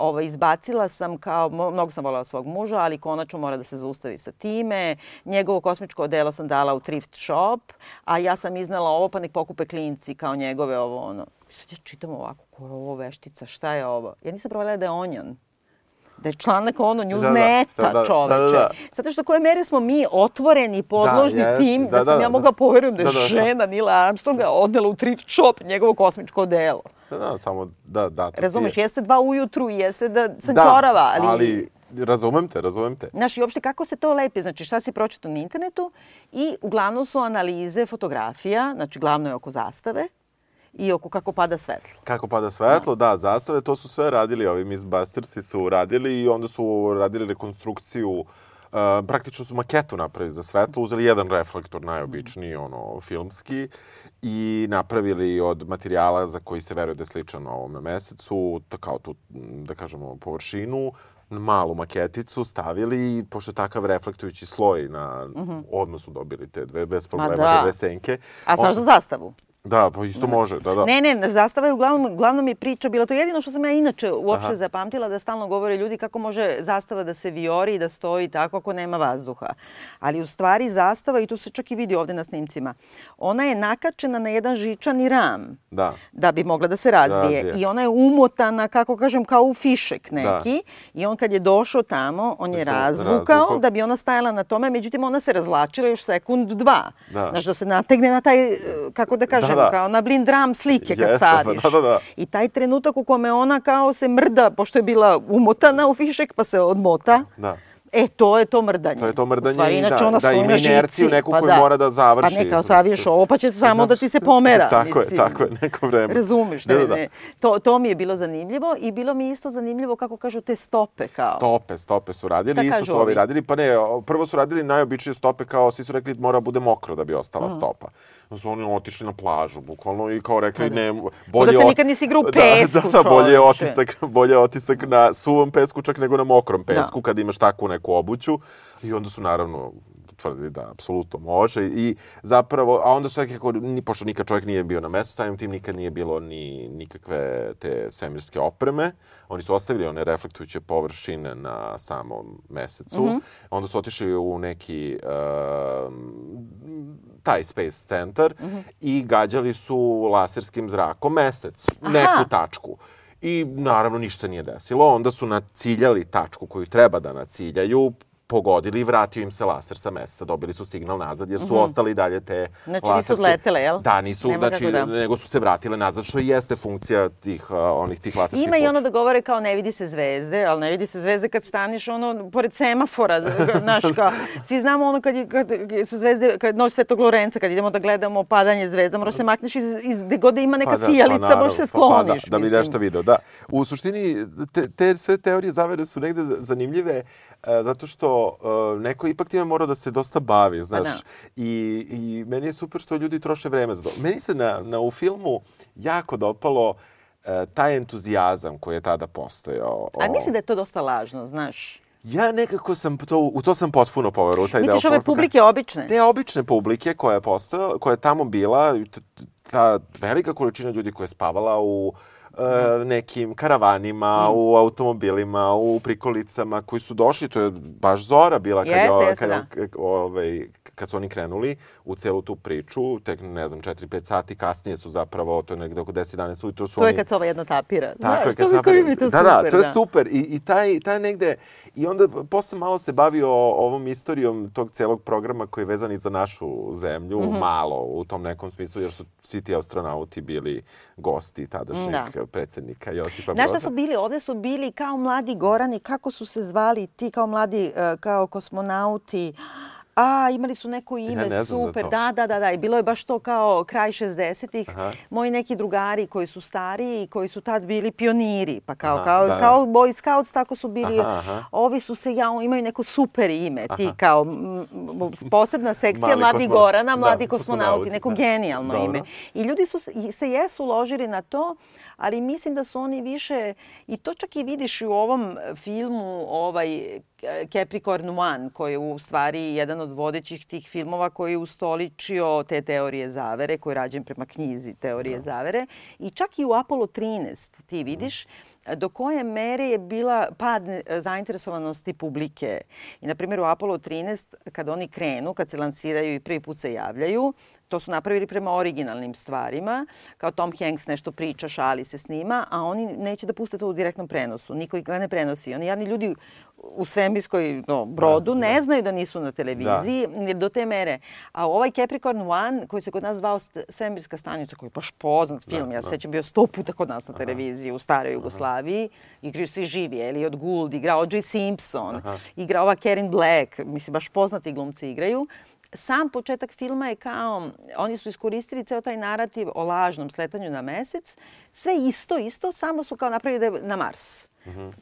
Ovaj, izbacila sam kao, mnogo sam voljela svog muža, ali konačno mora da se zaustavi sa time. Njegovo kosmičko odelo sam dala u thrift shop, a ja sam iznala ovo pa nek pokupe klinci kao njegove ovo ono. I sad ja čitam ovako, ko je ovo veštica, šta je ovo? Ja nisam provalila da je onjan. Da je članak ono Newsneta, Da, da, da, čoveče. da, da, da. Zato što koje mere smo mi otvoreni, podložni Da, tim, da, Da, sam da, ja da. mogla poverujem da je Da, da, da. žena Nila Armstronga odnela u thrift shop njegovo kosmičko odelo. Da, da, samo da, da. Razumeš, je. jeste dva ujutru i jeste da sam da, ćorava, ali... ali razumem te, razumem te. Znaš, i uopšte kako se to lepi, znači šta si pročitao na internetu i uglavnom su analize fotografija, znači glavno je oko zastave i oko kako pada svetlo. Kako pada svetlo, da, zastave, to su sve radili, ovi Mythbustersi su radili i onda su radili rekonstrukciju Uh, praktično su maketu napravili za svetlo, uzeli jedan reflektor najobičniji, ono, filmski, i napravili od materijala za koji se veruje da je sličan ovome mesecu, kao tu, da kažemo, površinu, malu maketicu stavili i pošto je takav reflektujući sloj na mm -hmm. odmah su dobili te dve bez problema da. dve senke. A On... zastavu? Da, pa isto može, da, da. Ne, ne, zastava je uglavnom, uglavnom je priča bila to jedino što sam ja inače uopšte Aha. zapamtila da stalno govore ljudi kako može zastava da se viori i da stoji tako ako nema vazduha. Ali u stvari zastava, i to se čak i vidi ovde na snimcima, ona je nakačena na jedan žičani ram. Da. Da bi mogla da se razvije. Da razvije. I ona je umotana, kako kažem, kao u fišek neki. Da. I on kad je došao tamo, on je razvukao, razvukao da bi ona stajala na tome. Međutim, ona se razlačila još sekund, dva. Da. Znaš, da se nategne na taj, kako da kažem, kažem, da, da. kao na blind dram slike kad Jeste, staviš. Pa, da, da, da. I taj trenutak u kome ona kao se mrda, pošto je bila umotana u fišek, pa se odmota. Da E, to je to mrdanje. To je to mrdanje stvari, i da, ona da ima inerciju neku pa koju da. mora da završi. Pa ne, kao saviješ ovo, pa će samo da ti se pomera. tako mislim. je, tako je, neko vreme. Razumiš, ne, da, da, ne. To, to mi je bilo zanimljivo i bilo mi isto zanimljivo kako kažu te stope kao. Stope, stope su radili, Šta isto su ovi radili. Pa ne, prvo su radili najobičnije stope kao, svi su rekli mora bude mokro da bi ostala mm. stopa. Da su oni otišli na plažu, bukvalno, i kao rekli, pa da. ne, bolje... Da se nikad nisi igrao u pesku, da, da, da, bolje je otisak, bolje je otisak na suvom pesku čak nego na mokrom pesku, da. kad imaš takvu neku obuću. I onda su naravno tvrdili da apsolutno može i zapravo, a onda su nekako, ni, pošto nikad čovjek nije bio na mestu, samim tim nikad nije bilo ni nikakve te svemirske opreme. Oni su ostavili one reflektujuće površine na samom mesecu. Mm -hmm. Onda su otišli u neki uh, taj Space Center mm -hmm. i gađali su laserskim zrakom mesec, Aha. neku tačku. I naravno ništa nije desilo. Onda su naciljali tačku koju treba da naciljaju, pogodili i vratio im se laser sa mesta. Dobili su signal nazad jer su mm -hmm. ostali dalje te Znači laserske... nisu letele, jel? Da, nisu, Nema znači, da. nego su se vratile nazad, što i jeste funkcija tih, uh, onih tih laserskih Ima i ono da govore kao ne vidi se zvezde, ali ne vidi se zvezde kad staniš ono, pored semafora, znaš, kao, svi znamo ono kad, kad su zvezde, kad noć Svetog Lorenca, kad idemo da gledamo padanje zvezda, moraš se makneš iz, iz gde god da ima neka pa da, sijalica, pa, možeš se skloniš. Pa, pa, da, da bi nešto video, da. U suštini, te, te sve teorije zavere su negde zanimljive, zato što uh, neko ipak time mora da se dosta bavi, pa znaš. Da. I, I meni je super što ljudi troše vreme za to. Meni se na, na u filmu jako dopalo uh, taj entuzijazam koji je tada postojao. A mislim da je to dosta lažno, znaš. Ja nekako sam to, u to sam potpuno poverovao. Taj Misliš ove publike obične? Te obične publike koja je postojala, koja je tamo bila, ta velika količina ljudi koja je spavala u uh, uh, nekim karavanima, mm. u automobilima, u prikolicama koji su došli, to je baš Zora bila kad, jeste, je, jeste, kad, da. ovaj, kad su oni krenuli u celu tu priču, tek ne znam, 4-5 sati kasnije su zapravo, to je negde oko 10-11 ujutro su to oni... To je kad se ova jedno tapira. Tako Znaš, je, kad tapira. mi to da, super, da, to je da. super. I, i taj, taj negde, i onda posle malo se bavio ovom istorijom tog celog programa koji je vezan i za našu zemlju, mm -hmm. malo u tom nekom smislu, jer su svi ti astronauti bili gosti tadašnjeg da. predsednika Josipa Broza. Znaš šta su bili? Ovde su bili kao mladi Gorani, kako su se zvali ti kao mladi, uh, kao kosmonauti. A, imali su neko ime, ja super, da, da, da, da, i bilo je baš to kao kraj 60-ih. Moji neki drugari koji su stariji i koji su tad bili pioniri, pa kao, aha, kao, da, kao da. Boy Scouts, tako su bili, aha, aha. ovi su se, ja, imaju neko super ime, aha. ti kao m, posebna sekcija Mali Mladi kosmo... Gorana, Mladi da, kosmonauti, kosmonauti, neko da. genijalno Dobro. ime. I ljudi su se jesu uložili na to, ali mislim da su oni više, i to čak i vidiš u ovom filmu, ovaj Capricorn One, koji je u stvari jedan od vodećih tih filmova koji je ustoličio te teorije zavere, koji je rađen prema knjizi teorije da. zavere. I čak i u Apollo 13 ti vidiš do koje mere je bila pad zainteresovanosti publike. I, na primjer, u Apollo 13, kad oni krenu, kad se lansiraju i prvi put se javljaju, to su napravili prema originalnim stvarima. Kao Tom Hanks nešto priča, šali se snima, a oni neće da puste to u direktnom prenosu. Niko ga ne prenosi. Oni jadni ljudi u svemirskoj no, brodu da, ne da. znaju da nisu na televiziji da. do te mere. A ovaj Capricorn One, koji se kod nas zvao svemirska stanica, koji je baš poznat film, da, ja da. sećam bio sto puta kod nas na televiziji u staroj Jugoslaviji, igraju svi živi, Elliot Gould, igra O.J. Simpson, Aha. igra ova Karen Black, mislim, baš poznati glumci igraju sam početak filma je kao, oni su iskoristili ceo taj narativ o lažnom sletanju na mesec, sve isto, isto, samo su kao napravili da na Mars.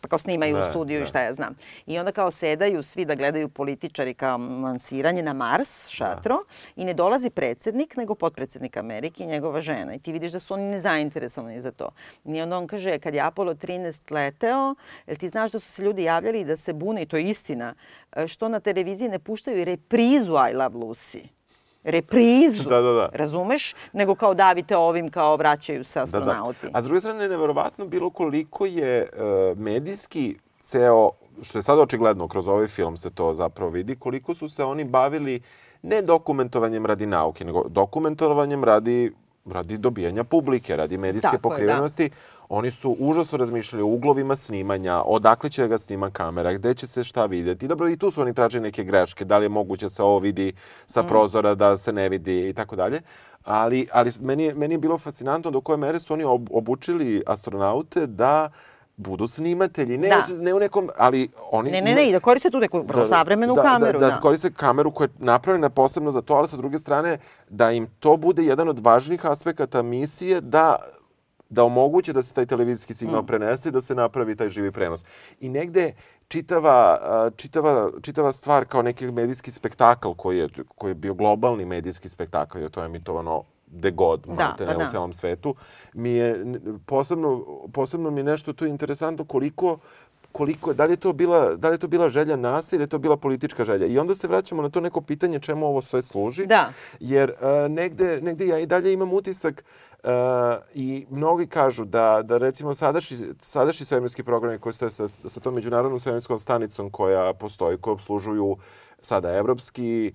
Pa kao snimaju Da, u studiju da. i šta ja znam. I onda kao sedaju svi da gledaju političari kao lansiranje na Mars, šatro, i ne dolazi predsednik, nego potpredsednik Amerike i njegova žena. I ti vidiš da su oni nezainteresovani za to. I onda on kaže, kad je Apollo 13 leteo, jel ti znaš da su se ljudi javljali da se bune, i to je istina, e, što na televiziji ne puštaju reprizu I Love Lucy reprizu, Da, da, da. razumeš? Nego kao davite ovim, kao vraćaju se astronauti. Da, da. A s druge strane neverovatno bilo koliko je e, medijski ceo, što je sad očigledno kroz ovaj film se to zapravo vidi, koliko su se oni bavili ne dokumentovanjem radi nauke, nego dokumentovanjem radi radi dobijanja publike, radi medijske Tako je, da. Oni su užasno razmišljali o uglovima snimanja, odakle će ga snima kamera, gde će se šta videti. Dobro, i tu su oni tražili neke greške, da li je moguće da se ovo vidi sa Mm. prozora, da se ne vidi i tako dalje. Ali, ali meni, je- meni je bilo fascinantno do koje mere su oni ob, obučili astronaute da budu snimatelji. Ne, Da. ne u nekom, ali oni... Ne, ne, ne, i da koriste tu neku vrlo savremenu da, kameru. Da, da, koriste kameru koja je napravljena posebno za to, ali sa druge strane da im to bude jedan od važnijih aspekata misije da da omoguće da se taj televizijski Mm. signal prenese i da se napravi taj živi prenos. I negde čitava, čitava, čitava stvar kao neki medijski spektakl koji je, koji je bio globalni medijski spektakl, jer to je emitovano gde god, Da, malte pa ne, da. u celom svetu, mi je posebno, posebno mi je nešto tu interesantno koliko koliko, da li je to bila, da li je to bila želja nas ili je to bila politička želja. I onda se vraćamo na to neko pitanje čemu ovo sve služi. Da. Jer uh, negde, negde ja i dalje imam utisak uh, i mnogi kažu da, da recimo sadašnji, sadašnji svemirski programi koji stoje sa, sa tom međunarodnom svemirskom stanicom koja postoji, koja obslužuju sada evropski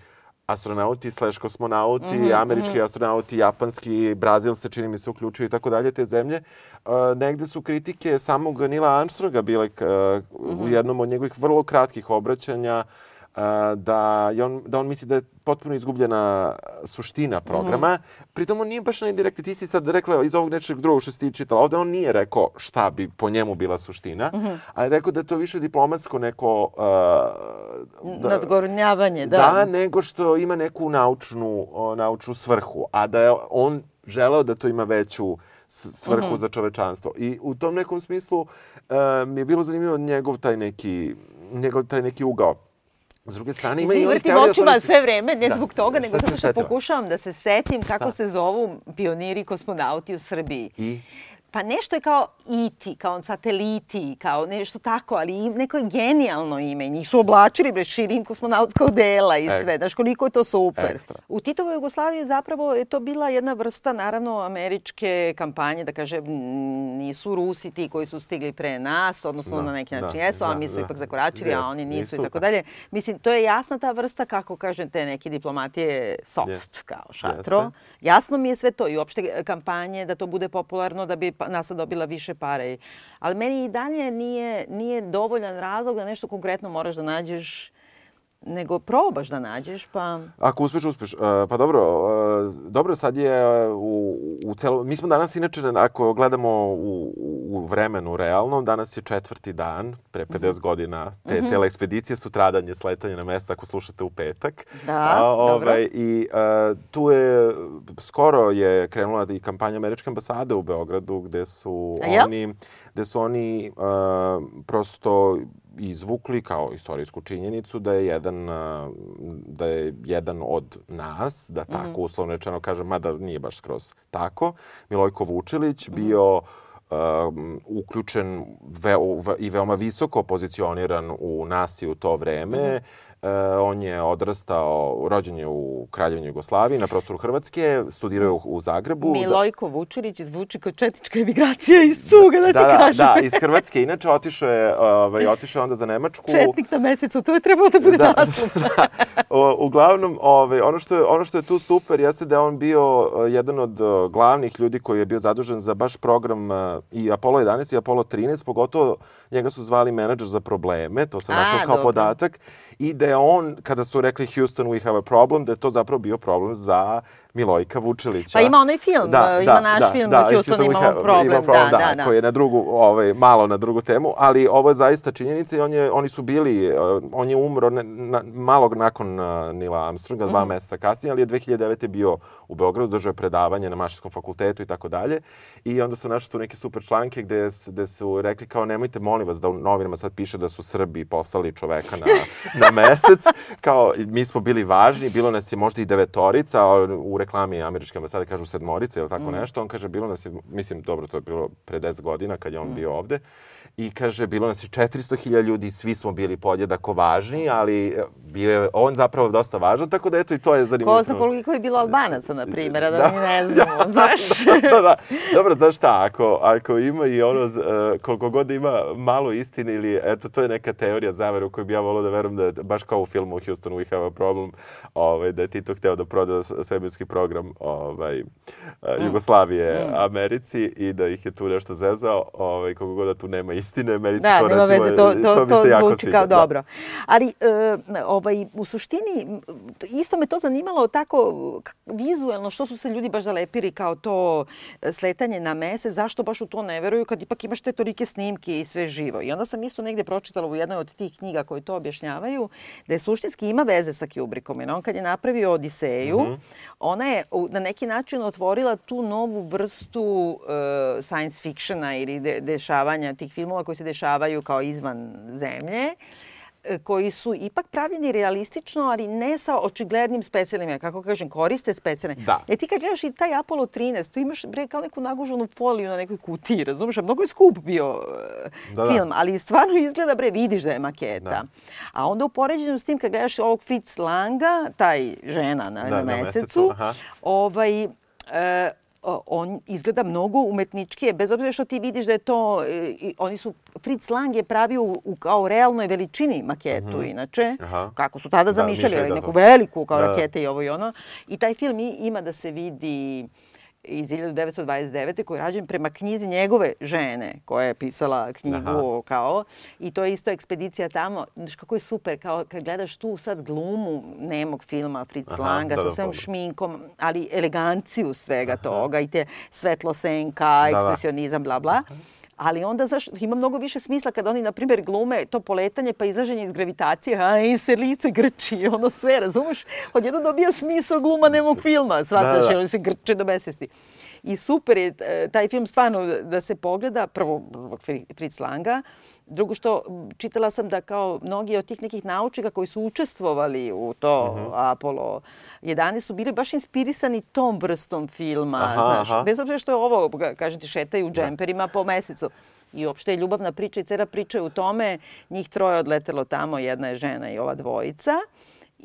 astronauti slash kosmonauti, Mhm, američki astronauti, japanski, Brazil se čini mi se uključuje i tako dalje, te zemlje. Uh, negde su kritike samog Nila Armstronga bile uh, u Mhm. jednom od njegovih vrlo kratkih obraćanja uh, da, je on, da on misli da je potpuno izgubljena suština programa. Pritom on nije baš na indirekti. Ti si sad rekla iz ovog nečeg drugog što si ti čitala. Ovde on nije rekao šta bi po njemu bila suština, ali je rekao da je to više diplomatsko neko... Uh, da, Nadgornjavanje, da. da, nego što ima neku naučnu, o, naučnu svrhu, a da je on želeo da to ima veću svrhu Mhm. za čovečanstvo. I u tom nekom smislu e, mi je bilo zanimljivo njegov taj neki, njegov taj neki ugao. S druge strane, ima i onih vrtim teorija... očima se- sve vreme, ne Da. zbog toga, Šta nego zato što pokušavam da se setim kako Da. se zovu pioniri kosmonauti u Srbiji. I? Pa nešto je kao IT, kao sateliti, kao nešto tako, ali neko je genijalno ime. Njih su oblačili bre širin kosmonautskog dela i sve. Ekstra. Znaš koliko je to super. Ekstra. U Titovoj Jugoslaviji zapravo je to bila jedna vrsta, naravno, američke kampanje, da kaže, nisu Rusi ti koji su stigli pre nas, odnosno Da, na neki da, način jesu, a da, mi smo da. ipak zakoračili, a Jest, oni nisu, i tako da. dalje. Mislim, to je jasna ta vrsta, kako kažem, te neke diplomatije soft, Jest. kao šatro. Jeste. Jasno mi je sve to i uopšte e, kampanje da to bude popularno da bi NASA dobila više pare. Ali meni i dalje nije, nije dovoljan razlog da nešto konkretno moraš da nađeš nego probaš da nađeš, pa... Ako uspeš, uspeš. E, pa dobro, e, dobro sad je u, u celo... Mi smo danas inače, ako gledamo u, u vremenu realnom, danas je četvrti dan, pre 50 godina, te Mhm. cijela ekspedicija, sutradan je sletanje na mesto, ako slušate u petak. Da, dobro. I e, tu je, skoro je krenula i kampanja Američke ambasade u Beogradu, gde su A oni gde su oni uh, prosto izvukli kao istorijsku činjenicu da je jedan da je jedan od nas, da tako Mhm. uslovno rečeno kažem, mada nije baš skroz tako, Milojko Vučilić bio um, uključen ve, ve, i veoma visoko pozicioniran u nasi u to vreme. E, on je odrastao, rođen je u Kraljevini Jugoslaviji, na prostoru Hrvatske, studirao je u, u Zagrebu. Da- Milojko Vučilić zvuči kao četnička emigracija iz cuga, da ti da, da, kažem. da, iz Hrvatske. Inače, otišao je, ovaj, otišao je onda za Nemačku. Četnik na mesecu, to je trebalo da bude Da, naslov. O, uglavnom, ovaj, ono, što je, ono što je tu super jeste da je on bio eh, jedan od eh, glavnih ljudi koji je bio zadužen za baš program eh, i Apollo 11 i Apollo 13, pogotovo njega su zvali menadžer za probleme, to sam našao kao dobro. podatak, i da je on, kada su rekli Houston, we have a problem, da je to zapravo bio problem za Milojka Vučilića. Pa ima onaj film, ima naš film, Houston imamo problem, ima problem, da, da, da, koji je na drugu, ovaj, malo na drugu temu, ali ovo je zaista činjenica i on je, oni su bili, uh, on je umro ne, na, malo nakon uh, Nila Armstronga, dva mm -hmm. meseca kasnije, ali je 2009. bio u Beogradu, držao je predavanje na Mašinskom fakultetu i tako dalje. I onda su našli tu neke super članke gde, gde su rekli kao nemojte molim vas da u novinama sad piše da su Srbi poslali čoveka na, na mesec. Kao mi smo bili važni, bilo nas je možda i devetorica, u reklami američke ambasade kažu sedmorica ili tako mm. nešto. On kaže bilo nas je, mislim dobro to je bilo pre 10 godina kad je on mm. bio ovde i kaže, bilo nas je 400.000 ljudi, svi smo bili podjedako važni, ali e, bio je on zapravo dosta važan, tako da eto i to je zanimljivo. Ko zna koliko je bilo Albanaca, na primjer, da, da mi ne znamo, ja, znaš? da, da, da. Dobro, znaš šta, ako, ako ima i ono, uh, koliko god ima malo istine ili, eto, to je neka teorija zavere u kojoj bi ja volio da verujem da je, baš kao u filmu Houston We Have a Problem, ovaj, da je Tito hteo da proda svemirski program ovaj, mm. Jugoslavije mm. Americi i da ih je tu nešto zezao, ovaj, koliko god da tu nema istine, meni da, to nema recimo, veze, to, to, to, to zvuči kao da. dobro. Ali, uh, ovaj, u suštini, isto me to zanimalo tako vizuelno, što su se ljudi baš zalepili kao to e, sletanje na mese, zašto baš u to ne veruju kad ipak imaš te tolike snimke i sve živo. I onda sam isto negde pročitala u jednoj od tih knjiga koje to objašnjavaju, da je suštinski ima veze sa Kubrickom. Jer on kad je napravio Odiseju, mm -hmm. ona je na neki način otvorila tu novu vrstu uh, science fictiona ili de, dešavanja tih filmova filmova koji se dešavaju kao izvan zemlje e, koji su ipak pravljeni realistično, ali ne sa očiglednim specijalnim, kako kažem, koriste specijalne. Da. E ti kad gledaš i taj Apollo 13, tu imaš bre kao neku naguženu foliju na nekoj kutiji, razumiješ? Mnogo je skup bio e, da, da. film, da. ali stvarno izgleda, bre, vidiš da je maketa. Da. A onda u poređenju s tim kad gledaš ovog Fritz Langa, taj žena na, da, na mesecu, na mesecu ovaj, e, on izgleda mnogo umetničkije, bez obzira što ti vidiš da je to, e, oni su, Fritz Lang je pravio u, u kao realnoj veličini maketu, mm -hmm. inače, Aha. kako su tada da, zamišljali, da, neku veliku kao da. rakete i ovo i ono. I taj film ima da se vidi iz 1929. koji je rađen prema knjizi njegove žene koja je pisala knjigu Aha. kao i to je isto ekspedicija tamo. Znaš kako je super kao kad gledaš tu sad glumu nemog filma Fritz Aha, Langa da, sa da, svojom šminkom, ali eleganciju svega Aha. toga i te svetlosenka, da, da. ekspresionizam, bla bla. Aha Ali onda zaš, ima mnogo više smisla kada oni, na primjer, glume to poletanje pa izlaženje iz gravitacije, a i se lice grči, ono sve, razumeš? Odjedno dobija smisao gluma nemog filma, shvataš, da, da. oni se grče do besvesti. I super je e, taj film stvarno da se pogleda, prvo Fritz Langa, drugo što čitala sam da kao mnogi od tih nekih naučnika koji su učestvovali u to uh mhm. -huh. Apollo 11 su bili baš inspirisani tom vrstom filma, aha, znaš. Aha. Bez obzira što je ovo, kažem ti, šetaju u da. džemperima po mesecu. I uopšte je ljubavna priča i cera priča je u tome. Njih troje odletelo tamo, jedna je žena i ova dvojica.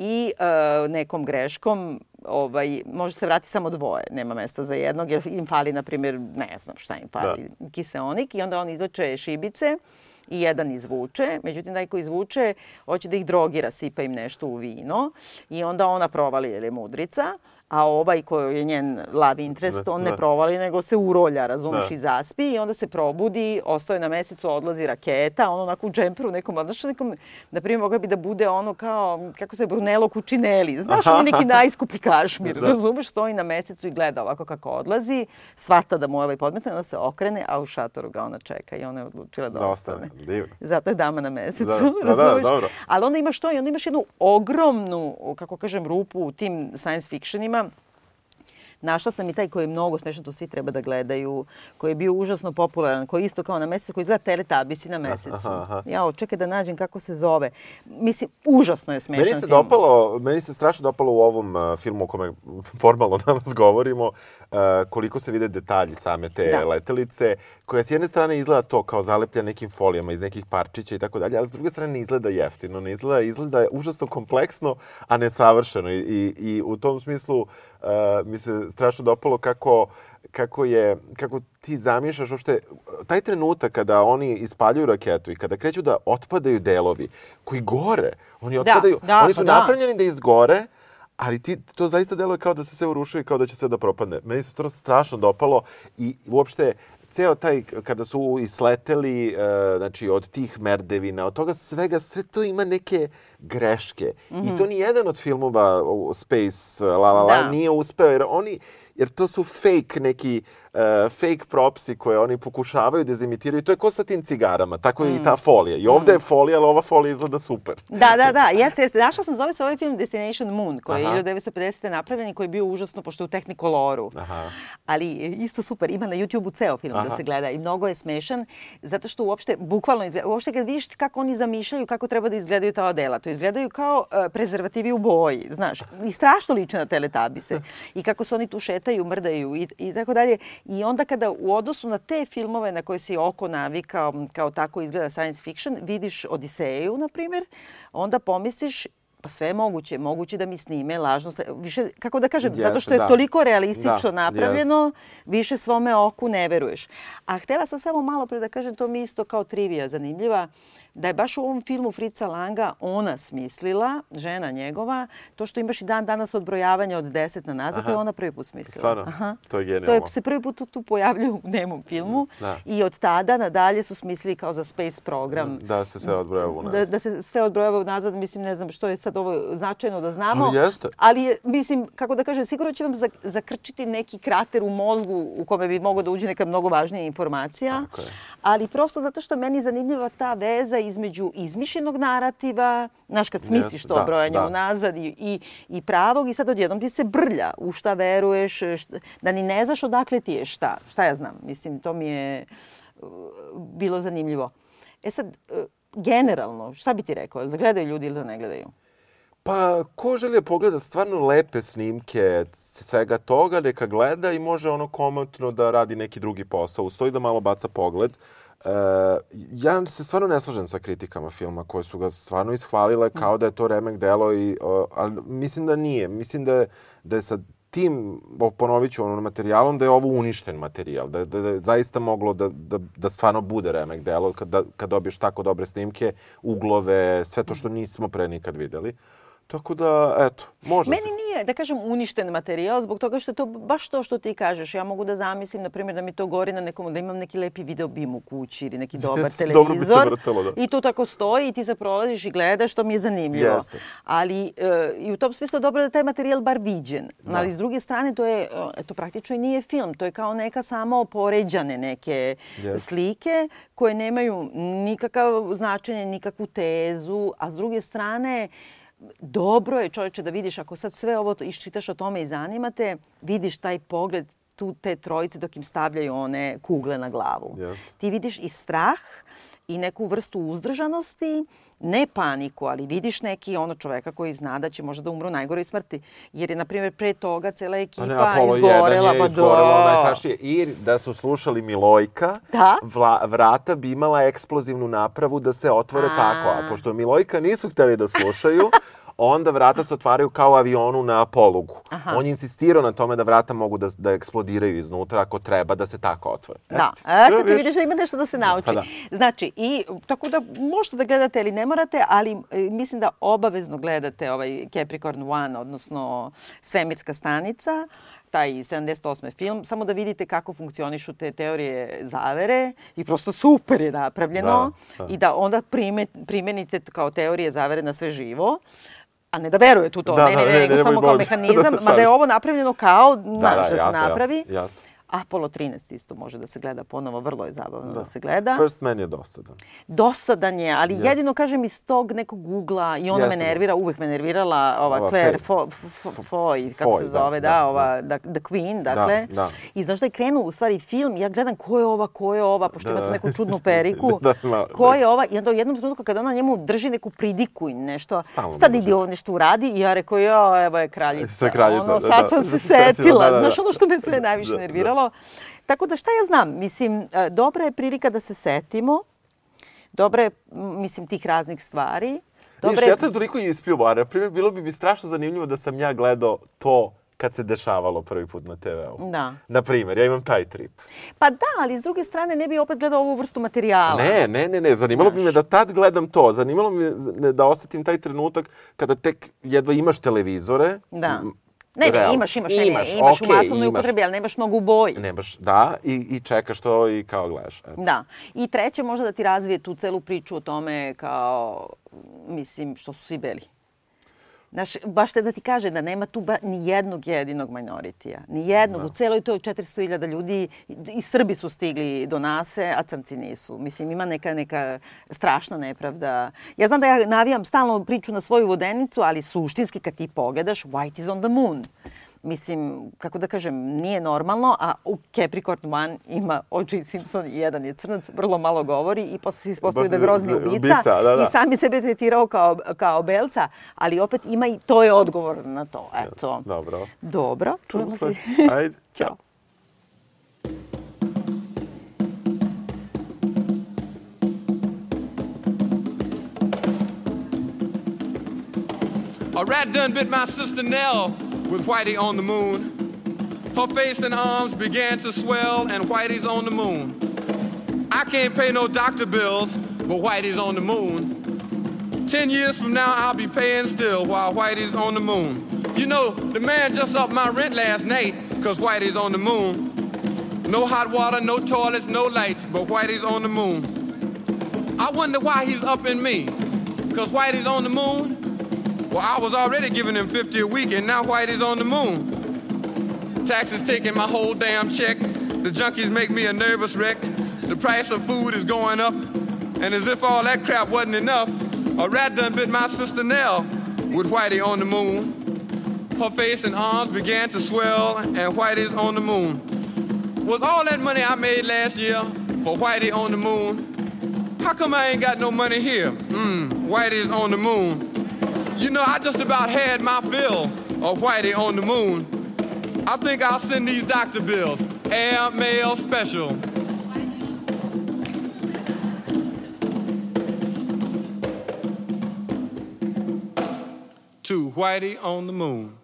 I uh, nekom greškom ovaj, može se vrati samo dvoje, nema mesta za jednog, jer im fali, na primjer, ne znam šta im fali, da. kiseonik i onda on izlače šibice i jedan izvuče. Međutim, taj ko izvuče, hoće da ih drogira, sipa im nešto u vino i onda ona provali, jer je mudrica a ovaj koji je njen love interest, da, on ne da. provali, nego se urolja, razumeš, da. i zaspi i onda se probudi, ostaje na mesecu, odlazi raketa, ono onako u džemperu nekom, znaš, nekom, na primjer, mogla bi da bude ono kao, kako se, Brunello Cucinelli, znaš, on neki najskuplji kašmir, da. razumeš, stoji na mesecu i gleda ovako kako odlazi, svata da mu je ovaj podmetno, onda se okrene, a u šatoru ga ona čeka i ona je odlučila da, da ostane. Divno. Zato je dama na mesecu, da, da, da, dobro. Ali onda imaš to i onda imaš jednu ogromnu, kako kažem, rupu u tim science fictionima, Našla sam i taj koji je mnogo smešan, to svi treba da gledaju, koji je bio užasno popularan, koji je isto kao na mesecu, koji izgleda teletabisi na mesecu. Aha, aha. Ja, čekaj da nađem kako se zove. Mislim, užasno je smešan meni se film. Dopalo, meni se strašno dopalo u ovom uh, filmu o kome formalno danas govorimo, uh, koliko se vide detalji same te da. letelice, koja s jedne strane izgleda to kao zaleplja nekim folijama iz nekih parčića i tako dalje, ali s druge strane ne izgleda jeftino, ne izgleda, izgleda užasno kompleksno, a nesavršeno. I, i, i u tom smislu uh, mi se strašno dopalo kako, kako je, kako ti zamišljaš uopšte, taj trenutak kada oni ispaljuju raketu i kada kreću da otpadaju delovi koji gore, oni da, otpadaju, da, oni su pa da. napravljeni da izgore, ali ti, to zaista deluje kao da se sve urušuje i kao da će sve da propadne. Meni se to strašno dopalo i uopšte ceo taj, kada su isleteli, uh, znači, od tih merdevina, od toga svega, sve to ima neke greške. Mm -hmm. I to ni jedan od filmova Space, uh, La La La, Da. nije uspeo, jer oni, jer to su fake neki, uh, fake propsi koje oni pokušavaju da izimitiraju. To je ko sa tim cigarama, tako je i ta folija. I ovde je folija, ali ova folija izgleda super. Da, da, da, jeste, jeste. Našla sam, zove se ovaj film Destination Moon, koji Aha. je 1950. napravljen i koji je bio užasno, pošto je u Technicoloru. Aha. Ali isto super, ima na YouTube-u ceo film da Aha. se gleda i mnogo je smešan, zato što uopšte, bukvalno, izgleda, uopšte kad vidiš kako oni zamišljaju kako treba da izgledaju ta odela, to izgledaju kao uh, prezervativi u boji, znaš, i strašno liče na teletabise. I kako se oni tu šetaju, mrdaju i, i tako dalje. I onda kada u odnosu na te filmove na koje si oko navikao, kao tako izgleda science fiction, vidiš Odiseju, na primjer, onda pomisliš pa sve je moguće, moguće da mi snime lažno, više, kako da kažem, zato Jeste, što je da. toliko realistično Da, napravljeno, više svome oku ne veruješ. A htela sam samo malo pre da kažem, to mi isto kao trivija zanimljiva, da je baš u ovom filmu Frica Langa ona smislila, žena njegova, to što imaš i dan danas odbrojavanje od 10 na nazad, to je Aha. ona prvi put smislila. Stvarno? Aha. To je To je, genijalno. se prvi put tu, tu pojavljuje u nemom filmu Da. i od tada nadalje su smislili kao za space program. Da se sve odbrojava u nas. Da, da se sve odbrojava unazad, mislim, ne znam što je sad ovo značajno da znamo. Ali jeste. Ali mislim, kako da kažem, sigurno će vam zak- zakrčiti neki krater u mozgu u kome bi moglo da uđe neka mnogo važnija informacija. Tako je. Ali prosto zato što meni zanimljiva ta veza između izmišljenog narativa, znaš, kad smisliš to da, brojanje da. unazad i, i, i pravog i sad odjednom ti se brlja u šta veruješ, šta, da ni ne znaš odakle ti je šta. Šta ja znam, mislim, to mi je uh, bilo zanimljivo. E sad, uh, generalno, šta bi ti rekao, da gledaju ljudi ili da ne gledaju? Pa, ko želi da pogleda stvarno lepe snimke svega toga, neka gleda i može ono komotno da radi neki drugi posao. Ustoji da malo baca pogled. E, ja se stvarno ne slažem sa kritikama filma koje su ga stvarno ishvalile kao da je to remek delo, i, o, ali mislim da nije. Mislim da je, da je sa tim, ponovit ću ono materijalom, da je ovo uništen materijal, da, da, da je zaista moglo da, da, da stvarno bude remek delo kad, da, kad dobiješ tako dobre snimke, uglove, sve to što nismo pre nikad videli. Tako da, eto, može Meni se. nije, da kažem, uništen materijal zbog toga što je to baš to što ti kažeš. Ja mogu da zamislim, na primjer, da mi to gori na nekom, da imam neki lepi video bim u kući ili neki dobar Jeste, televizor. dobro bi se vrtelo, da. I to tako stoji i ti se prolaziš i gledaš, to mi je zanimljivo. Jeste. Ali e, i u tom smislu dobro da je taj materijal bar viđen. Ali s druge strane, to je, e, to praktično i nije film. To je kao neka samo poređane neke Jeste. slike koje nemaju nikakav značenje, nikakvu tezu, a s druge strane, dobro je čovječe da vidiš, ako sad sve ovo iščitaš o tome i zanimate, vidiš taj pogled tu te trojice dok im stavljaju one kugle na glavu. Jeste. Ti vidiš i strah i neku vrstu uzdržanosti, ne paniku, ali vidiš neki ono čoveka koji zna da će možda da umru u najgoroj smrti. Jer je, na primjer, pre toga cela ekipa Pa ne, Apollo 1 izgorela. je pa izgorela da. najstrašnije. I da su slušali Milojka, Da. vla, vrata bi imala eksplozivnu napravu da se otvore A. tako. A pošto Milojka nisu hteli da slušaju, onda vrata se otvaraju kao avionu na polugu. Aha. On je insistirao na tome da vrata mogu da, da eksplodiraju iznutra ako treba da se tako otvore. Da, eto ti vidiš? vidiš da ima nešto da se nauči. Pa da. Znači, i tako da možete da gledate ili ne morate, ali e, mislim da obavezno gledate ovaj Capricorn One, odnosno Svemirska stanica, taj 78. film, samo da vidite kako funkcionišu te teorije zavere i prosto super je napravljeno Da, da. i da onda prime, primenite kao teorije zavere na sve živo. A ne da verujete u to, Da, ne, da, ne, ne, ne, ne, nego samo kao mehanizam, Da, mada je ovo napravljeno kao, znaš, da, da, se napravi. jasno, jasno. Apollo 13 isto može da se gleda ponovo, vrlo je zabavno da, Da. se gleda. First Man je dosadan. Dosadan je, ali Jeste. jedino kažem iz tog nekog ugla i ona Jeste, me da. nervira, uvek me nervirala ova, Ova Claire Foy, kako Foy, se da, zove, da, da, ova, da, The Queen, dakle. da. I znaš da je krenuo u stvari film, ja gledam ko je ova, ko je ova, pošto Da, ima tu da. neku čudnu periku. Da, ko da. je ova? I onda u jednom trenutku kada ona njemu drži neku pridiku i nešto, Stalno sad drži. ovo nešto uradi i ja rekao, jo, evo je kraljica. Sa kraljica, ono, da, sad da. sam se Setila, da, da, da. znaš ono što me sve najviše Da, nerviralo. Tako da šta ja znam, mislim, e, dobra je prilika da se setimo, dobra je, mislim, tih raznih stvari. Dobra je, ja sam toliko a na primjer, bilo bi mi strašno zanimljivo da sam ja gledao to kad se dešavalo prvi put na TV-u. Da. Na primjer, ja imam taj trip. pa da, ali s druge strane ne bi opet gledao ovu vrstu materijala. Ne, ne, ne, ne, zanimalo bi me da tad gledam to. Zanimalo bi me da osetim taj trenutak kada tek jedva imaš televizore. Da. Ne, ne, imaš, imaš, ne, ne, Imaš, imaš u masovnoj imaš. upotrebi, ali nemaš mnogo u boji. Nemaš, da, i, i čekaš to i kao gledaš. Eto. Da. I treće možda da ti razvije tu celu priču o tome kao, mislim, što su svi beli. Znaš, baš te da ti kaže da nema tu ba, ni jednog jedinog minoritija. Ni jednog. Da. U celoj toj 400.000 ljudi i- i Srbi su stigli do nase, a crnci nisu. Mislim, ima neka, neka strašna nepravda. Ja znam da ja navijam stalno priču na svoju vodenicu, ali suštinski kad ti pogledaš, white is on the moon. Mislim, kako da kažem, nije normalno, a u Capricorn One ima O.J. Simpson i jedan je crnac, vrlo malo govori i posle se ispostavi da je grozni ubica, Ubica, da, da. i sam je sebe tretirao kao, kao belca, ali opet ima i to je odgovor na to. Eto. Dobro. Dobro, čujemo se. Ajde. Ćao. A rat done bit my sister Nell with Whitey on the moon. Her face and arms began to swell, and Whitey's on the moon. I can't pay no doctor bills, but Whitey's on the moon. Ten years from now, I'll be paying still while Whitey's on the moon. You know, the man just upped my rent last night, cause Whitey's on the moon. No hot water, no toilets, no lights, but Whitey's on the moon. I wonder why he's upping me, cause Whitey's on the moon. Well, I was already giving him 50 a week, and now Whitey's on the moon. Taxes taking my whole damn check. The junkies make me a nervous wreck. The price of food is going up. And as if all that crap wasn't enough, a rat done bit my sister Nell with Whitey on the moon. Her face and arms began to swell, and Whitey's on the moon. Was all that money I made last year for Whitey on the moon? How come I ain't got no money here? Mmm, Whitey's on the moon. You know, I just about had my fill of Whitey on the moon. I think I'll send these doctor bills. Air mail special. To Whitey on the moon.